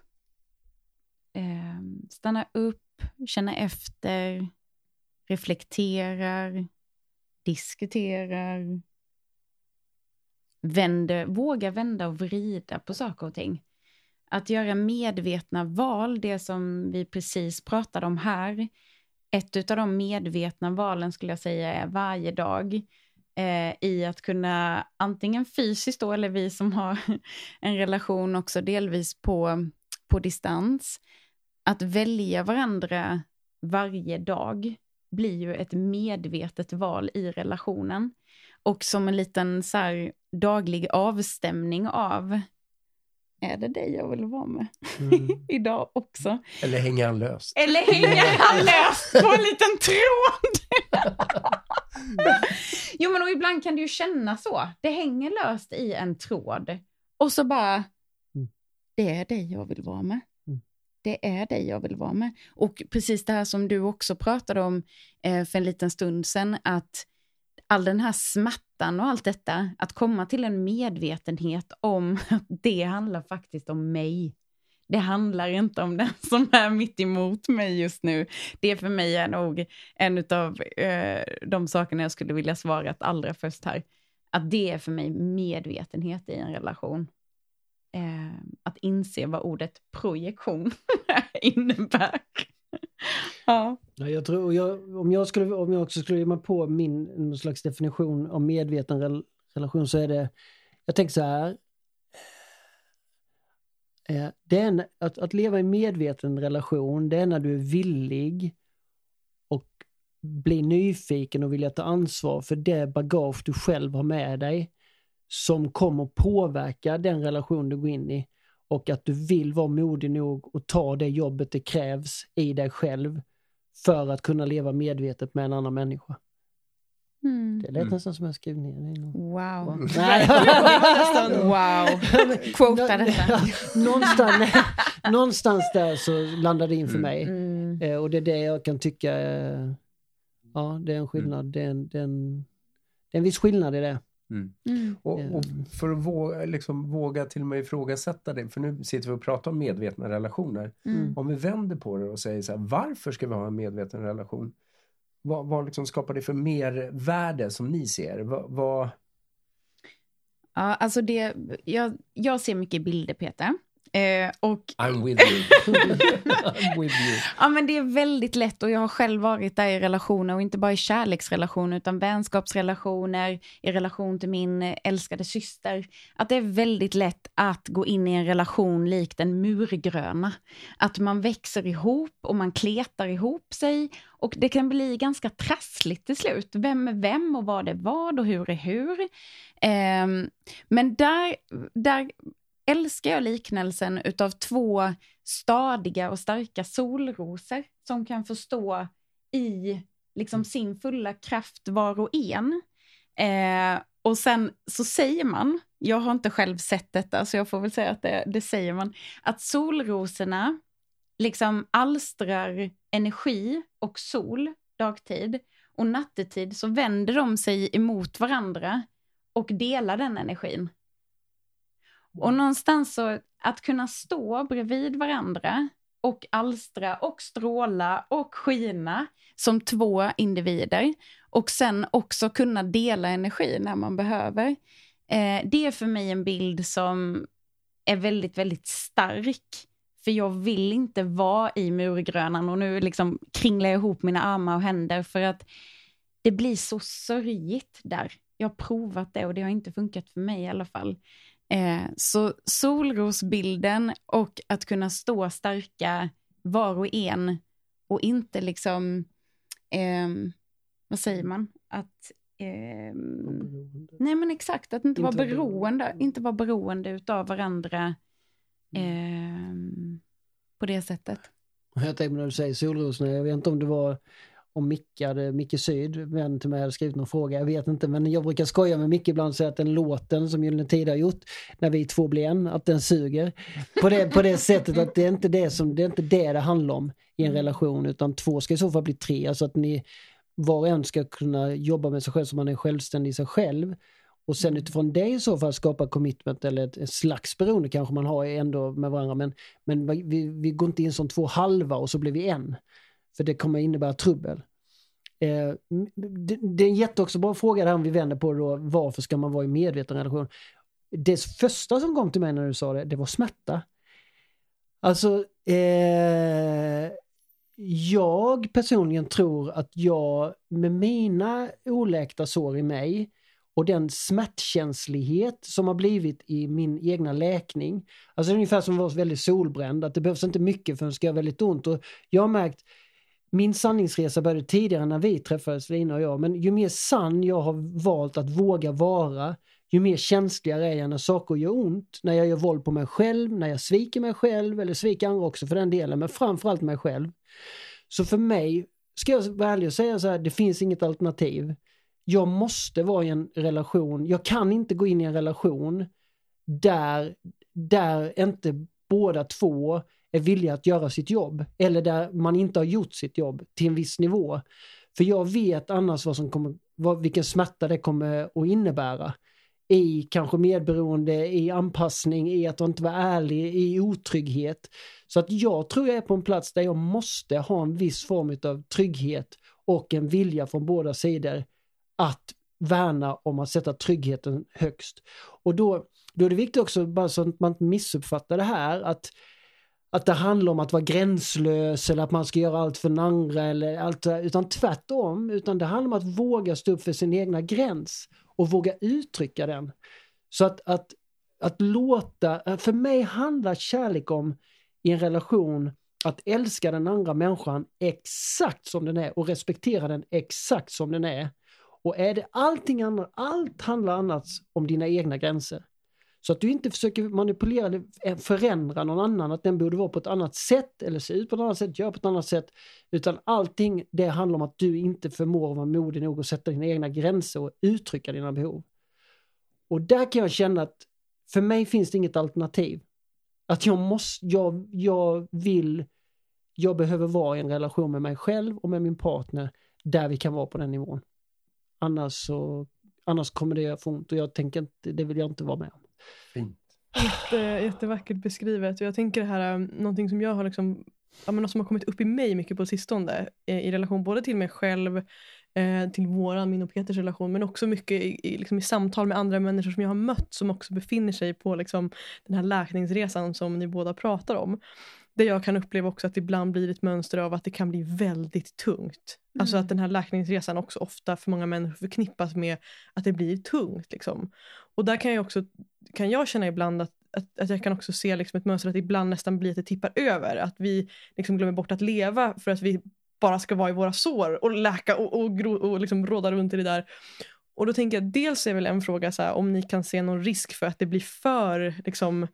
Eh, stannar upp, känner efter, reflekterar, diskuterar. Vänder, vågar vända och vrida på saker och ting. Att göra medvetna val, det som vi precis pratade om här, ett av de medvetna valen skulle jag säga är varje dag eh, i att kunna antingen fysiskt då, eller vi som har en relation också delvis på, på distans, att välja varandra varje dag blir ju ett medvetet val i relationen. Och som en liten så här, daglig avstämning av är det dig jag vill vara med mm. idag också? Eller hänger han löst? Eller hänger han löst på en liten tråd? jo men och ibland kan det ju kännas så. Det hänger löst i en tråd. Och så bara, mm. det är dig jag vill vara med. Mm. Det är dig jag vill vara med. Och precis det här som du också pratade om eh, för en liten stund sedan, att all den här smärtan och allt detta, att komma till en medvetenhet om att det handlar faktiskt om mig. Det handlar inte om den som är mitt emot mig just nu. Det för mig är nog en av eh, de sakerna jag skulle vilja svara allra först här. Att det är för mig medvetenhet i en relation. Eh, att inse vad ordet projektion innebär. ja. Jag tror, jag, om, jag skulle, om jag också skulle ge mig på min någon slags definition av medveten rel, relation så är det, jag tänker så här. Eh, det är en, att, att leva i medveten relation, det är när du är villig och blir nyfiken och vilja ta ansvar för det bagage du själv har med dig som kommer påverka den relation du går in i och att du vill vara modig nog och ta det jobbet det krävs i dig själv för att kunna leva medvetet med en annan människa. Mm. Det lät mm. nästan som jag skrev ner det. Wow. wow. Quota detta. någonstans, någonstans där så landade det in för mm. mig. Mm. Eh, och det är det jag kan tycka, eh, ja det är en skillnad. Mm. Det, är en, det, är en, det är en viss skillnad i det. Mm. Mm. Och, och, för att våga, liksom, våga till och med ifrågasätta det, för nu sitter vi och pratar om medvetna relationer. Mm. Om vi vänder på det och säger så här, varför ska vi ha en medveten relation? Vad, vad liksom skapar det för mervärde som ni ser? Vad, vad... Ja, alltså det, jag, jag ser mycket bilder Peter. Eh, och... I'm with you. I'm with you. Ja, men det är väldigt lätt och jag har själv varit där i relationer och inte bara i kärleksrelationer utan vänskapsrelationer, i relation till min älskade syster. Att det är väldigt lätt att gå in i en relation likt en murgröna. Att man växer ihop och man kletar ihop sig och det kan bli ganska trassligt till slut. Vem är vem och vad är vad och hur är hur. Eh, men där, där älskar jag liknelsen utav två stadiga och starka solrosor som kan få stå i liksom sin fulla kraft var och en. Eh, och sen så säger man, jag har inte själv sett detta så jag får väl säga att det, det säger man, att solrosorna liksom alstrar energi och sol dagtid och nattetid så vänder de sig emot varandra och delar den energin. Och någonstans så att kunna stå bredvid varandra och alstra och stråla och skina som två individer och sen också kunna dela energi när man behöver. Eh, det är för mig en bild som är väldigt, väldigt stark. För jag vill inte vara i murgrönan och nu liksom kringlar jag ihop mina armar och händer för att det blir så sörjigt där. Jag har provat det och det har inte funkat för mig i alla fall. Eh, så solrosbilden och att kunna stå starka var och en och inte liksom, eh, vad säger man, att eh, nej men exakt, att inte, inte vara beroende, inte vara beroende utav varandra eh, på det sättet. Jag tänkte när du säger solrosorna, jag vet inte om det var om Micke, Micke Syd, vän till mig, hade skrivit någon fråga. Jag vet inte, men jag brukar skoja med Micke ibland och säga att den låten som Gyllene Tider har gjort, när vi två blir en, att den suger. På det, på det sättet att det är inte det som, det är inte det det handlar om i en relation, utan två ska i så fall bli tre. Alltså att ni var och en ska kunna jobba med sig själv så man är självständig i sig själv. Och sen utifrån det i så fall skapa commitment eller ett, ett slags beroende kanske man har ändå med varandra. Men, men vi, vi går inte in som två halva och så blir vi en. För det kommer innebära trubbel. Eh, det, det, är en jättebra fråga där om vi vänder på det då, varför ska man vara i medveten relation? Det första som kom till mig när du sa det, det var smärta. Alltså, eh, jag personligen tror att jag med mina oläkta sår i mig och den smärtkänslighet som har blivit i min egna läkning. Alltså det är ungefär som att vara väldigt solbränd, att det behövs inte mycket för att det ska göra väldigt ont. Och jag har märkt, min sanningsresa började tidigare när vi träffades, Lina och jag, men ju mer sann jag har valt att våga vara, ju mer känsligare är jag när saker gör ont, när jag gör våld på mig själv, när jag sviker mig själv eller sviker andra också för den delen, men framförallt mig själv. Så för mig, ska jag vara ärlig och säga så här, det finns inget alternativ. Jag måste vara i en relation, jag kan inte gå in i en relation där, där inte båda två är villiga att göra sitt jobb eller där man inte har gjort sitt jobb till en viss nivå. För jag vet annars vad som kommer, vad, vilken smärta det kommer att innebära i kanske medberoende, i anpassning, i att inte vara ärlig, i otrygghet. Så att jag tror jag är på en plats där jag måste ha en viss form av trygghet och en vilja från båda sidor att värna om att sätta tryggheten högst. Och då, då är det viktigt också, bara så att man inte missuppfattar det här, att att det handlar om att vara gränslös eller att man ska göra allt för den andra eller allt, utan tvärtom, utan det handlar om att våga stå upp för sin egna gräns och våga uttrycka den. Så att, att, att låta, för mig handlar kärlek om i en relation att älska den andra människan exakt som den är och respektera den exakt som den är. Och är det allting annat, allt handlar annars om dina egna gränser. Så att du inte försöker manipulera, eller förändra någon annan, att den borde vara på ett annat sätt eller se ut på ett annat sätt, göra på ett annat sätt. Utan allting det handlar om att du inte förmår vara modig nog att sätta dina egna gränser och uttrycka dina behov. Och där kan jag känna att för mig finns det inget alternativ. Att jag måste, jag, jag vill, jag behöver vara i en relation med mig själv och med min partner där vi kan vara på den nivån. Annars så, annars kommer det göra för ont och jag tänker inte, det vill jag inte vara med om. Fint. Jätte, jättevackert beskrivet. Och jag tänker det här, um, någonting som jag har liksom, ja, men som har kommit upp i mig mycket på sistone, eh, i relation både till mig själv, eh, till våran, min och Peters relation, men också mycket i, i, liksom i samtal med andra människor som jag har mött som också befinner sig på liksom, den här läkningsresan som ni båda pratar om. Där jag kan uppleva också att det ibland blir ett mönster av att det kan bli väldigt tungt. Mm. Alltså att den här läkningsresan också ofta för många människor förknippas med att det blir tungt. Liksom. Och där kan jag också kan jag känna ibland att, att, att jag kan också se liksom ett mönster att det ibland nästan blir att det tippar över. Att vi liksom glömmer bort att leva för att vi bara ska vara i våra sår och läka och, och, gro, och liksom råda runt i det där. Och då tänker jag, dels är väl en fråga så här, om ni kan se någon risk för att det blir för, liksom,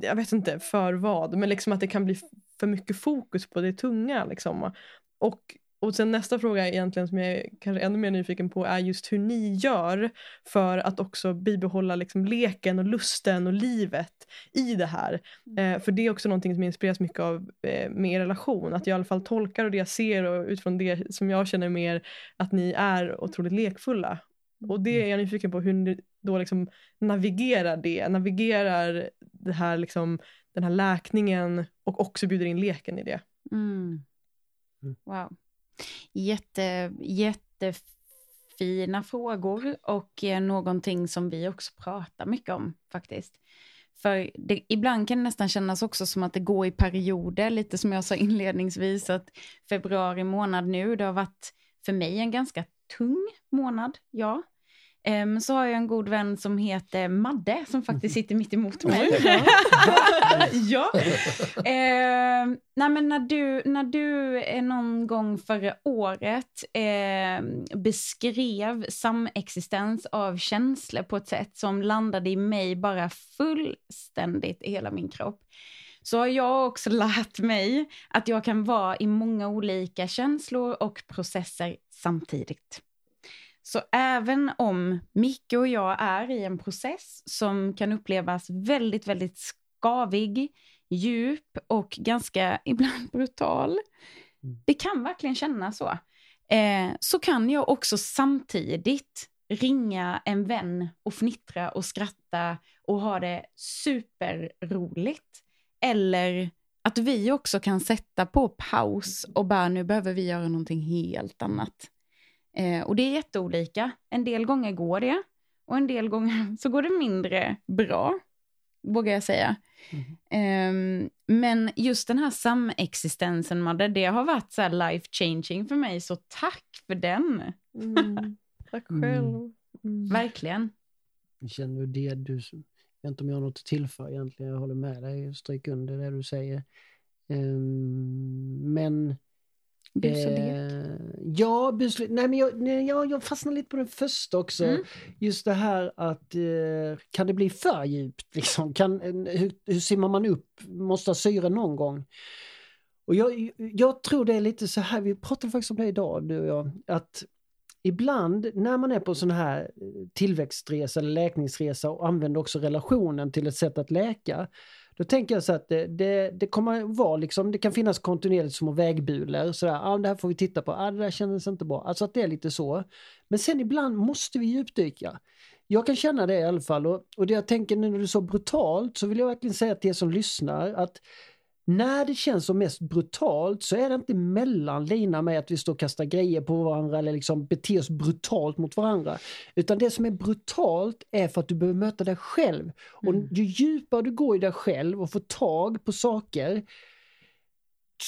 jag vet inte för vad, men liksom att det kan bli för mycket fokus på det tunga. Liksom. Och och sen nästa fråga egentligen som jag är kanske ännu mer nyfiken på är just hur ni gör för att också bibehålla liksom leken och lusten och livet i det här. Mm. Eh, för det är också någonting som inspireras mycket av eh, med er relation. Att jag i alla fall tolkar och det jag ser och utifrån det som jag känner mer att ni är otroligt lekfulla. Och det är jag nyfiken på hur ni då liksom navigerar det, navigerar det här liksom, den här läkningen och också bjuder in leken i det. Mm. mm. Wow. Jätte, jättefina frågor och eh, någonting som vi också pratar mycket om faktiskt. För det, ibland kan det nästan kännas också som att det går i perioder, lite som jag sa inledningsvis, att februari månad nu, det har varit för mig en ganska tung månad, ja. Um, så har jag en god vän som heter Madde som faktiskt sitter mitt emot mig. ja. Uh, nej men när du, när du eh, någon gång förra året uh, beskrev samexistens av känslor på ett sätt som landade i mig bara fullständigt i hela min kropp så har jag också lärt mig att jag kan vara i många olika känslor och processer samtidigt. Så även om Micke och jag är i en process som kan upplevas väldigt, väldigt skavig, djup och ganska ibland brutal, mm. det kan verkligen kännas så, eh, så kan jag också samtidigt ringa en vän och fnittra och skratta och ha det superroligt. Eller att vi också kan sätta på paus och bara nu behöver vi göra någonting helt annat. Eh, och det är jätteolika. En del gånger går det och en del gånger så går det mindre bra. vågar jag säga. Mm. men just den här samexistensen, Madde, det har varit så life changing för mig, så tack för den. Mm. Tack Mm. själv. Mm. Verkligen. Känner du det? Du, jag vet inte om jag har något att tillföra egentligen. Jag håller med dig. Stryk under det du säger. Ehm, men... Bus och lek. eh, ja, bus, nej, men jag, nej, jag, jag fastnar lite på den första också. Mm. Just det här att eh, kan det bli för djupt? Liksom? Kan, eh, hur, hur simmar man upp? Måste ha syre någon gång? Och jag, jag tror det är lite så här, vi pratade faktiskt om det idag du och jag, att ibland när man är på sån här eh, tillväxtresa eller läkningsresa och använder också relationen till ett sätt att läka. Då tänker jag så att det, det, det kommer vara liksom, det kan finnas kontinuerligt små vägbulor. Sådär, ah, det här får vi titta på, ah, det där kändes inte bra. Alltså att det är lite så. Men sen ibland måste vi djupdyka. Jag kan känna det i alla fall och, och det jag tänker nu när du är så brutalt så vill jag verkligen säga till er som lyssnar att när det känns som mest brutalt så är det inte mellan lina med att vi står och kastar grejer på varandra eller liksom beter oss brutalt mot varandra. Utan det som är brutalt är för att du behöver möta dig själv. Och ju djupare du går i dig själv och får tag på saker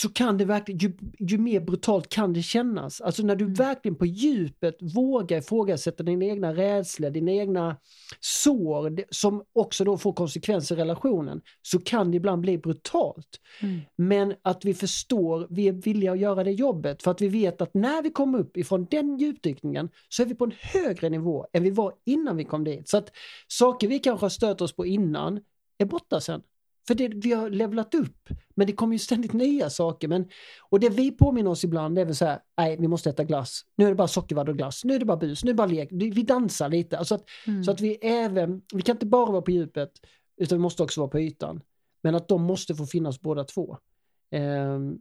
så kan det verkligen, ju, ju mer brutalt kan det kännas. Alltså när du verkligen på djupet vågar ifrågasätta dina egna rädslor, dina egna sår som också då får konsekvenser i relationen så kan det ibland bli brutalt. Mm. Men att vi förstår, vi är villiga att göra det jobbet för att vi vet att när vi kommer upp ifrån den djupdykningen så är vi på en högre nivå än vi var innan vi kom dit. Så att saker vi kanske har stört oss på innan är borta sen. För det, vi har levlat upp. Men det kommer ju ständigt nya saker. Men, och det vi påminner oss ibland är väl så här, nej vi måste äta glass. Nu är det bara sockervadd och glass. Nu är det bara bus. Nu är det bara lek. Vi dansar lite. Alltså att, Mm. Så att vi även, vi kan inte bara vara på djupet utan vi måste också vara på ytan. Men att de måste få finnas båda två. Ehm,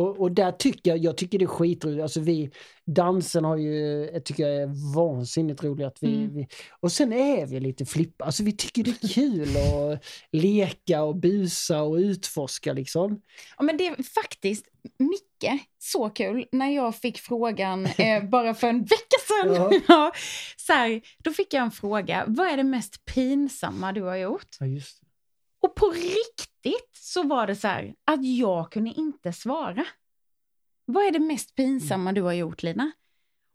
och, och där tycker jag, jag tycker det är skitroligt, alltså vi, dansen har ju, jag tycker jag är vansinnigt roligt att vi, Mm. vi och sen är vi lite flippa, alltså vi tycker det är kul att leka och busa och utforska liksom. Ja, men det är faktiskt mycket så kul när jag fick frågan eh, bara för en vecka sedan. Ja. Ja. så här, då fick jag en fråga, vad är det mest pinsamma du har gjort? Ja. Och på riktigt så var det så här att jag kunde inte svara. Vad är det mest pinsamma du har gjort Lina?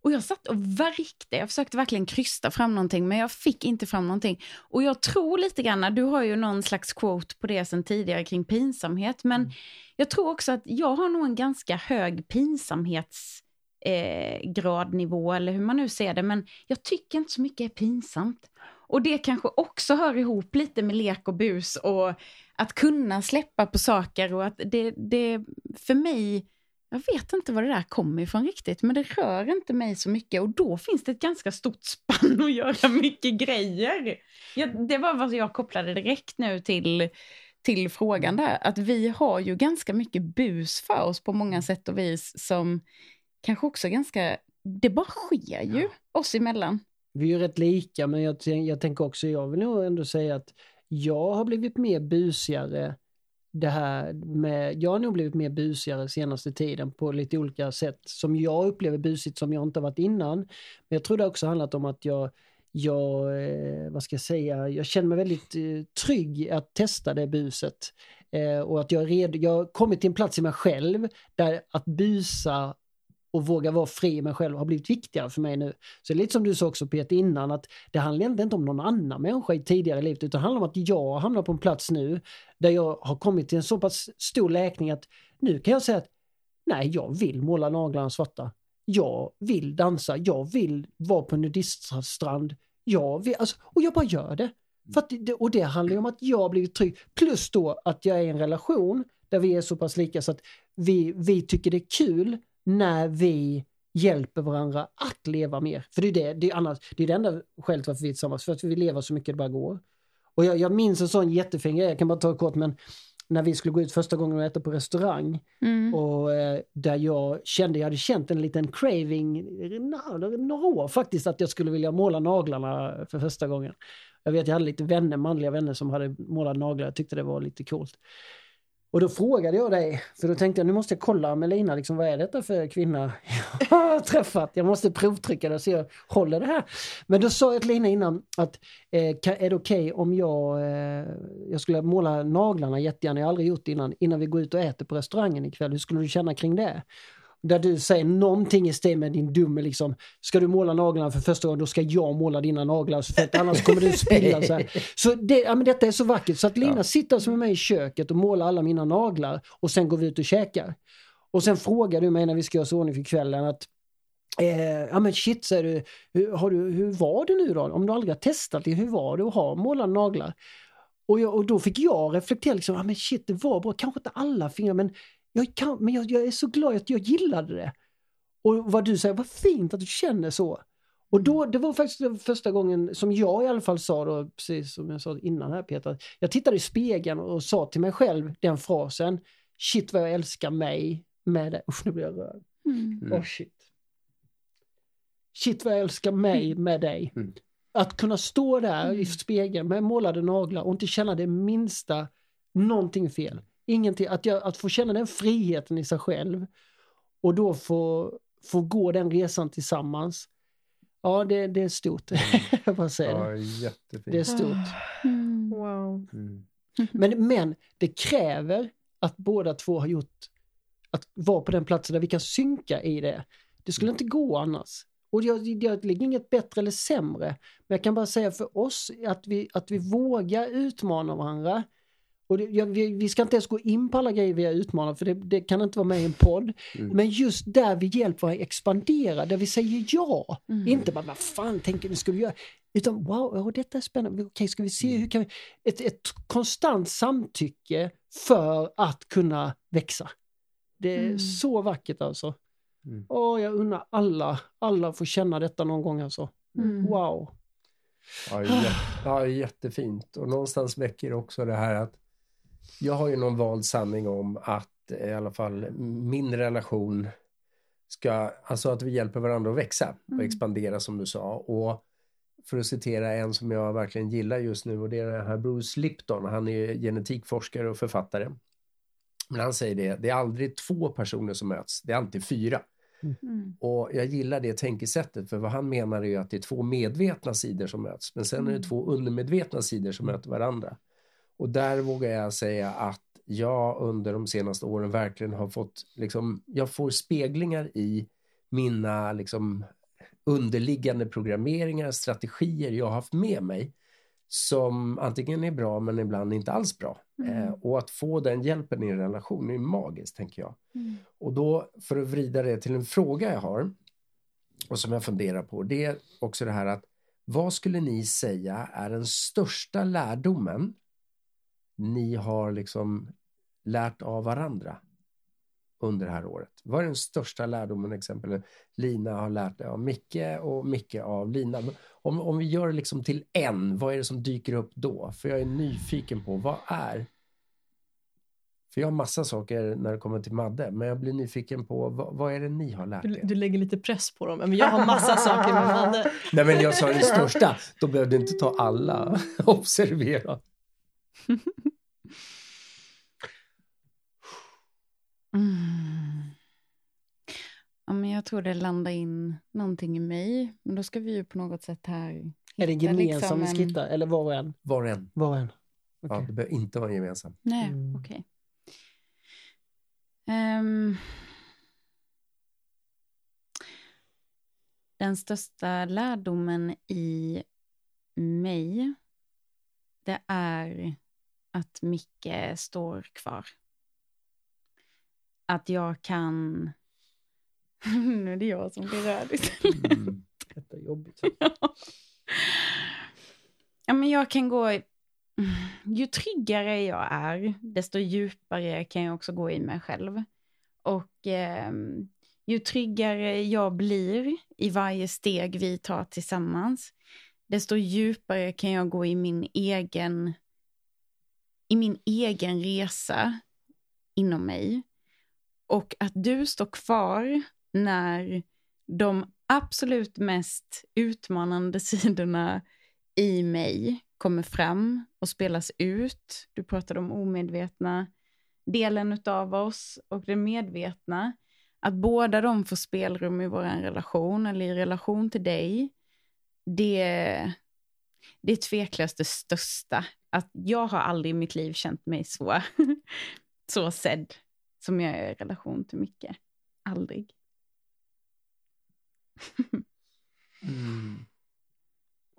Och jag satt och värkte, jag försökte verkligen krysta fram någonting men jag fick inte fram någonting. Och jag tror lite grann, du har ju någon slags quote på det sen tidigare kring pinsamhet, men jag tror också att jag har nog en ganska hög pinsamhetsgradnivå eh, eller hur man nu ser det, men jag tycker inte så mycket är pinsamt. Och det kanske också hör ihop lite med lek och bus och att kunna släppa på saker och att det, det för mig, jag vet inte var det där kommer ifrån riktigt, men det rör inte mig så mycket och då finns det ett ganska stort spann att göra mycket grejer. Jag, det var vad jag kopplade direkt nu till, till frågan där, att vi har ju ganska mycket bus för oss på många sätt och vis som kanske också ganska, det bara sker ju oss emellan. Vi är ju rätt lika men jag, jag tänker också, jag vill nog ändå säga att jag har blivit mer busigare det här med, jag har nog blivit mer busigare senaste tiden på lite olika sätt som jag upplever busigt som jag inte har varit innan. Men jag tror det också handlat om att jag, jag eh, vad ska jag säga, jag känner mig väldigt eh, trygg i att testa det buset. Eh, och att jag red, jag har kommit till en plats i mig själv där att busa och våga vara fri i mig själv har blivit viktigare för mig nu. Så det är lite som du sa också Peter innan att det handlar inte om någon annan människa i tidigare livet utan det handlar om att jag hamnar på en plats nu där jag har kommit till en så pass stor läkning att nu kan jag säga att nej, jag vill måla naglarna svarta. Jag vill dansa, jag vill vara på en nudiststrand. Jag vill, alltså, och jag bara gör det. För att det. Och det handlar ju om att jag har blivit trygg. Plus då att jag är i en relation där vi är så pass lika så att vi, vi tycker det är kul när vi hjälper varandra att leva mer. För det är det, det är annars, det är det enda skälet varför vi är tillsammans, för att vi lever så mycket det bara går. Och jag, jag minns en sån jättefin grej, jag kan bara ta kort, men när vi skulle gå ut första gången och äta på restaurang Mm. och eh, där jag kände, jag hade känt en liten craving, några år faktiskt, att jag skulle vilja måla naglarna för första gången. Jag vet, jag hade lite vänner, manliga vänner som hade målat naglar, jag tyckte det var lite coolt. Och då frågade jag dig, för då tänkte jag nu måste jag kolla med Lina, liksom, vad är detta för kvinna jag har träffat? Jag måste provtrycka det och se om jag håller det här. Men då sa jag till Lina innan att eh, är det okej okay om jag, eh, jag skulle måla naglarna jättegärna, jag har aldrig gjort det innan, innan vi går ut och äter på restaurangen ikväll. Hur skulle du känna kring det? Där du säger någonting i stil med din dumme liksom, ska du måla naglarna för första gången då ska jag måla dina naglar för att annars kommer du spilla. Så, här. så det, ja, men detta är så vackert så att Lina ja. sitter som med i köket och målar alla mina naglar och sen går vi ut och käkar. Och sen frågar du mig när vi ska göra så ordning för kvällen att Eh, ja men shit, säger du, hur, har du, hur var det nu då? Om du aldrig har testat det, hur var det att ha målade naglar? Och, jag, och då fick jag reflektera, liksom, ja men shit det var bra, kanske inte alla fingrar men jag, kan, men jag, jag, är så glad att jag gillade det. Och vad du säger, vad fint att du känner så. Och då, det var faktiskt första gången som jag i alla fall sa då, precis som jag sa innan här Peter, jag tittade i spegeln och sa till mig själv den frasen, shit vad jag älskar mig med det. Usch, nu blir jag rörd. Mm. Oh, shit. Shit vad jag älskar mig mm. med dig. Mm. Att kunna stå där mm. i spegeln med målade naglar och inte känna det minsta någonting fel. Ingenting, att, jag, att få känna den friheten i sig själv och då få, få gå den resan tillsammans. Ja, det, det är stort. jag bara säger ja, jättefint. Det är stort. Mm. Wow. Mm. Men, men det kräver att båda två har gjort, att vara på den platsen där vi kan synka i det. Det skulle inte gå annars. Och jag, jag lägger inget bättre eller sämre. Men jag kan bara säga för oss att vi, att vi vågar utmana varandra. Och det, ja, vi, vi, ska inte ens gå in på alla grejer vi har utmanat för det, det kan inte vara med i en podd. Mm. Men just där vi hjälper att expandera, där vi säger ja. Mm. Inte bara vad fan tänker ni skulle göra? Utan wow, oh, detta är spännande. Okej, ska vi se mm. hur kan vi... Ett, ett konstant samtycke för att kunna växa. Det är mm. så vackert alltså. Mm. Åh, jag undrar alla, alla får känna detta någon gång alltså. Mm. Wow. Ja, jätte, ja, jättefint. Och någonstans väcker också det här att jag har ju någon vald sanning om att i alla fall min relation ska, alltså att vi hjälper varandra att växa och mm. expandera som du sa. Och för att citera en som jag verkligen gillar just nu och det är den här Bruce Lipton. Han är genetikforskare och författare. Men han säger det, det är aldrig två personer som möts, det är alltid fyra. Mm. Och jag gillar det tänkesättet för vad han menar är att det är två medvetna sidor som möts men sen är det mm. två undermedvetna sidor som möter varandra. Och där vågar jag säga att jag under de senaste åren verkligen har fått, liksom, jag får speglingar i mina liksom, underliggande programmeringar, strategier jag har haft med mig som antingen är bra men ibland inte alls bra. Mm. Eh, och att få den hjälpen i en relation är magiskt, tänker jag. Mm. Och då, för att vrida det till en fråga jag har och som jag funderar på, det är också det här att vad skulle ni säga är den största lärdomen ni har liksom lärt av varandra under det här året? Vad är den största lärdomen exempel Lina har lärt av Micke och Micke av Lina? Om, om vi gör det liksom till en, vad är det som dyker upp då? För jag är nyfiken på vad är för jag har massa saker när det kommer till Madde, men jag blir nyfiken på vad, vad är det ni har lärt er? Du, du, lägger lite press på dem, men jag har massa saker med Madde. Nej men jag sa den största, då behövde du inte ta alla. Observera. Mm. Ja, men jag tror det landar in någonting i mig. Men då ska vi ju på något sätt här... Är det gemensam liksom en... skitta eller var och en? Var och en. Var och en. Okay. Ja, det behöver inte vara gemensam. Nej, mm. okej. Okay. Um, ehm. den största lärdomen i mig, det är att Micke står kvar. Att jag kan... nu är det jag som blir röd mm, Detta är jobbigt. ja, men jag kan gå... Ju tryggare jag är, desto djupare kan jag också gå i mig själv. Och eh, ju tryggare jag blir i varje steg vi tar tillsammans, desto djupare kan jag gå i min egen i min egen resa inom mig. Och att du står kvar när de absolut mest utmanande sidorna i mig kommer fram och spelas ut. Du pratade om omedvetna delen av oss och den medvetna, att båda de får spelrum i vår relation eller i relation till dig, det, det är tveklöst det största. Att jag har aldrig i mitt liv känt mig så, så sedd som jag är i relation till Micke. Aldrig. Mm.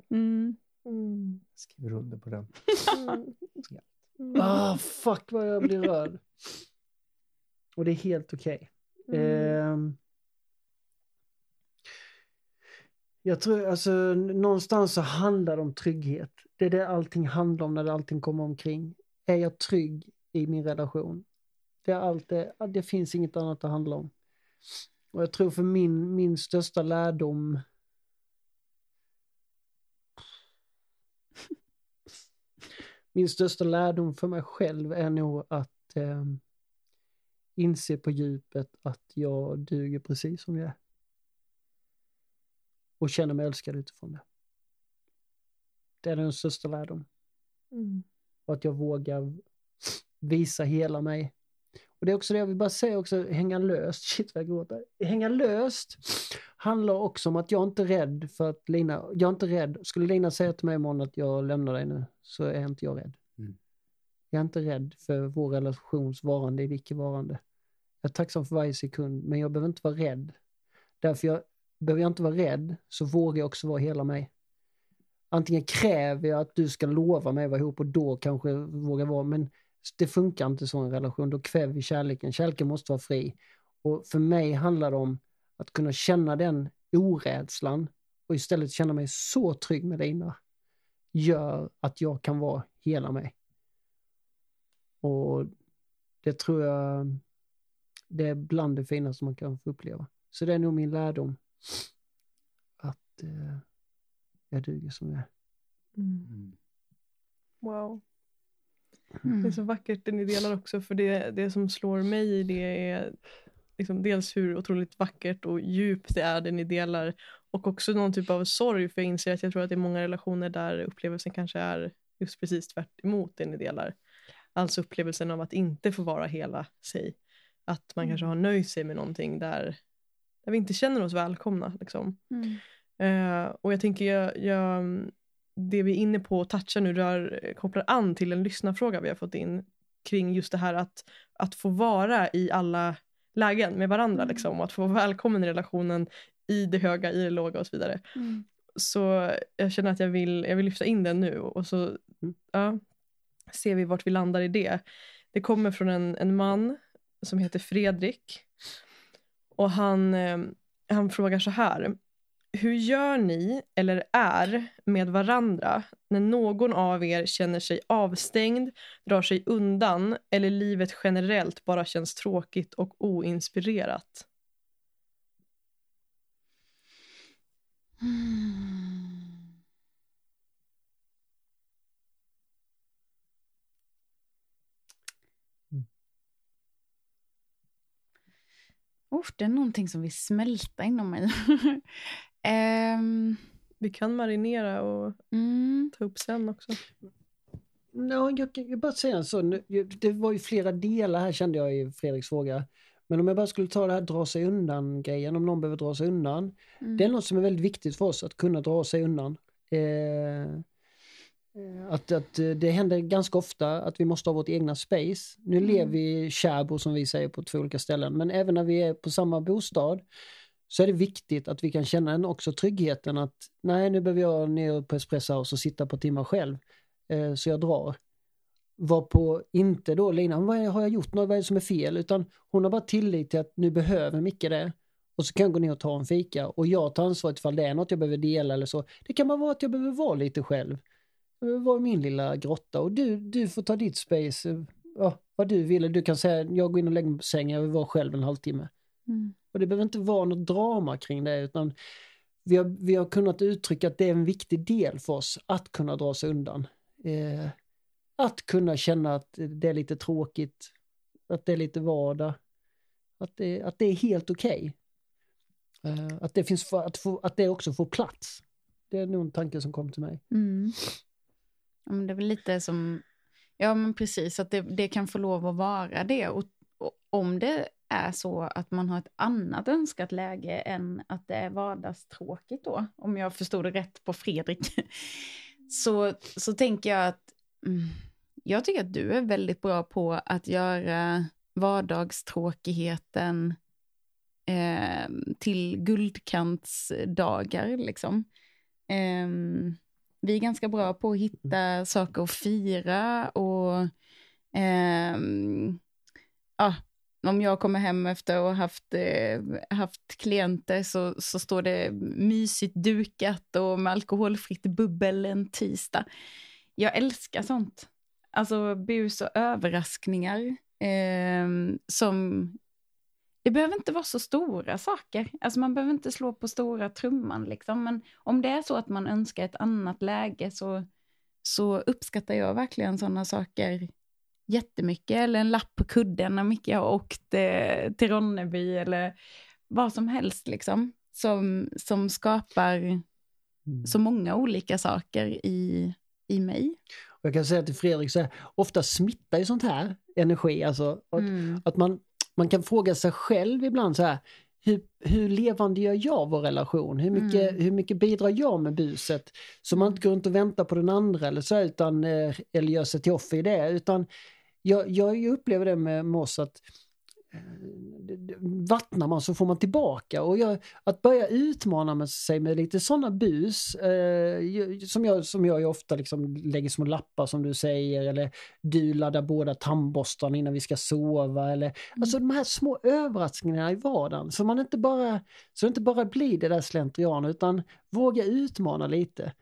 Mm. Mm. Skriver under på den. Mm. Ah, fuck vad jag blir rörd. Och det är helt okej. Mm. Ehm. Jag tror alltså någonstans så handlar det om trygghet. Det är det allting handlar om när allting kommer omkring. Är jag trygg i min relation? Det, är allt det, det finns inget annat att handla om. Och jag tror för min, min största lärdom Min största lärdom för mig själv är nog att eh, inse på djupet att jag duger precis som jag är. Och känner mig älskad utifrån det. Det är den största lärdom. Mm. Och att jag vågar visa hela mig. Och det är också det jag vill bara säga också, hänga löst, shit vad jag gråter. Hänga löst handlar också om att jag inte är rädd för att Lina, jag är inte rädd. Skulle Lina säga till mig imorgon att jag lämnar dig nu, så är inte jag rädd. Mm. Jag är inte rädd för vår relations varande eller icke-varande. Jag är tacksam för varje sekund, men jag behöver inte vara rädd. Därför jag, behöver jag inte vara rädd, så vågar jag också vara hela mig. Antingen kräver jag att du ska lova mig att vara ihop och då kanske våga vara, men det funkar inte så i en relation, då kväver vi kärleken. Kärleken måste vara fri. Och för mig handlar det om att kunna känna den orädslan och istället känna mig så trygg med Lina gör att jag kan vara hela mig. Och det tror jag det är bland det finaste man kan få uppleva. Så det är nog min lärdom. Att eh, jag duger som jag är. Mm. Mm. Wow. Mm. Det är så vackert det ni delar också för det, det som slår mig i det är liksom dels hur otroligt vackert och djupt det är det ni delar och också någon typ av sorg för jag inser att jag tror att det är många relationer där upplevelsen kanske är just precis tvärt emot det ni delar. Alltså upplevelsen av att inte få vara hela sig. Att man kanske har nöjt sig med någonting där, där vi inte känner oss välkomna. Liksom. Mm. Eh, och jag tänker, jag, jag, det vi är inne på och touchar nu rör, kopplar an till en lyssnarfråga vi har fått in kring just det här att, att få vara i alla lägen med varandra Mm. liksom, och att få vara välkommen i relationen i det höga, i det låga och så vidare. Mm. Så jag känner att jag vill, jag vill lyfta in den nu och så Mm. ja, ser vi vart vi landar i det. Det kommer från en, en man som heter Fredrik och han, eh, han frågar så här. Hur gör ni, eller är, med varandra när någon av er känner sig avstängd, drar sig undan eller livet generellt bara känns tråkigt och oinspirerat? Mm. Oh, det är någonting som vill smälta inom mig. Ehm, Vi kan marinera och mm, ta upp sen också. No, jag kan jag bara säga en sån. Det var ju flera delar här kände jag i Fredriks fråga. Men om jag bara skulle ta det här dra sig undan grejen, om någon behöver dra sig undan. mm, Det är något som är väldigt viktigt för oss, att kunna dra sig undan. Eh, att, att eh, det händer ganska ofta att vi måste ha vårt egna space. Nu Mm. lever vi i Kärbo som vi säger på två olika ställen, men även när vi är på samma bostad så är det viktigt att vi kan känna en också tryggheten att nej nu behöver jag ner på Espresso House och sitta på timmar själv. Eh, så jag drar. Var på inte då Lina, vad har jag gjort något, vad är det som är fel? Utan hon har bara tillit till att nu behöver Micke det. Och så kan jag gå ner och ta en fika och jag tar ansvaret ifall det är något jag behöver dela eller så. Det kan bara vara att jag behöver vara lite själv. I min lilla grotta och du, du får ta ditt space. Ja, vad du vill. Du kan säga jag går in och lägger mig på sängen, jag vill vara själv en halvtimme. mm, Och det behöver inte vara något drama kring det utan vi har, vi har kunnat uttrycka att det är en viktig del för oss att kunna dra sig undan. Eh, att kunna känna att det är lite tråkigt, att det är lite vardag, att det, att det är helt okej. Eh, att, det finns att, få, att det också får plats. Det är nog en tanke som kom till mig. mm. Men det är väl lite som Ja, men precis. Att det, det kan få lov att vara det. Och, och om det är så att man har ett annat önskat läge än att det är vardagstråkigt då, om jag förstod det rätt på Fredrik, så, så tänker jag att mm, jag tycker att du är väldigt bra på att göra vardagstråkigheten eh, till guldkantsdagar. Liksom. Eh, vi är ganska bra på att hitta saker att fira och eh, ja, om jag kommer hem efter att ha haft, eh, haft klienter så, så står det mysigt dukat och med alkoholfritt bubbel en tisdag. Jag älskar sånt. Alltså bus och överraskningar eh, som... Det behöver inte vara så stora saker. Alltså man behöver inte slå på stora trumman liksom. Men om det är så att man önskar ett annat läge så, så uppskattar jag verkligen sådana saker jättemycket. Eller en lapp på kudden när Micke har åkt eh, till Ronneby eller vad som helst liksom. Som, som skapar mm. så många olika saker i, i mig. Jag kan säga till Fredrik, så här, ofta smittar ju sånt här energi. Alltså, att, mm. att man, man kan fråga sig själv ibland så här, hur, hur levande gör jag vår relation? Hur mycket, mm. hur mycket bidrar jag med buset? Så man inte går runt och väntar på den andra eller så, utan, eh, eller gör sig till offer i det. Utan jag, jag upplever det med, med oss att vattnar man så får man tillbaka. Och jag, att börja utmana sig med lite sådana bus, eh, som, jag, som jag ofta liksom lägger små lappar som du säger, eller du laddar båda tandborstarna innan vi ska sova. Eller, mm. Alltså de här små överraskningarna i vardagen, så man inte bara, så det inte bara blir det där slentrian, utan våga utmana lite.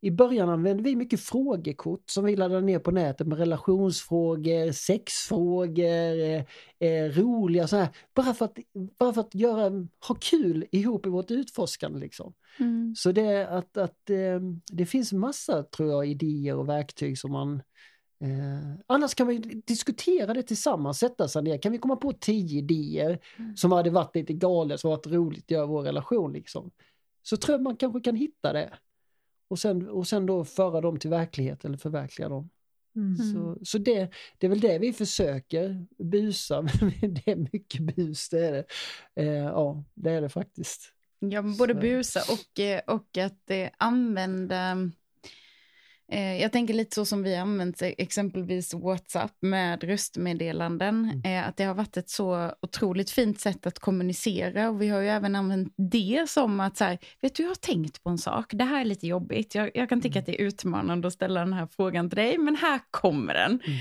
I början använde vi mycket frågekort som vi laddade ner på nätet med relationsfrågor, sexfrågor, eh, eh, roliga så här. Bara för att, bara för att göra, ha kul ihop i vårt utforskande. Liksom. Mm. Så det, att, att, eh, det finns massa tror jag idéer och verktyg som man Eh, annars kan vi diskutera det tillsammans, sätta sig ner. Kan vi komma på tio idéer mm. som hade varit lite galet, som varit roligt att göra vår relation liksom. Så tror jag man kanske kan hitta det. Och sen, och sen då föra dem till verklighet eller förverkliga dem. Mm. Så, så det, det är väl det vi försöker busa, det är mycket bus, det är det. Eh, ja, det är det faktiskt. Ja, både busa och, eh, och att eh, använda jag tänker lite så som vi använt exempelvis WhatsApp med röstmeddelanden, mm. Eh, att det har varit ett så otroligt fint sätt att kommunicera och vi har ju även använt det som att så här, vet du jag har tänkt på en sak, det här är lite jobbigt, jag, jag kan tycka mm. att det är utmanande att ställa den här frågan till dig, men här kommer den. Mm.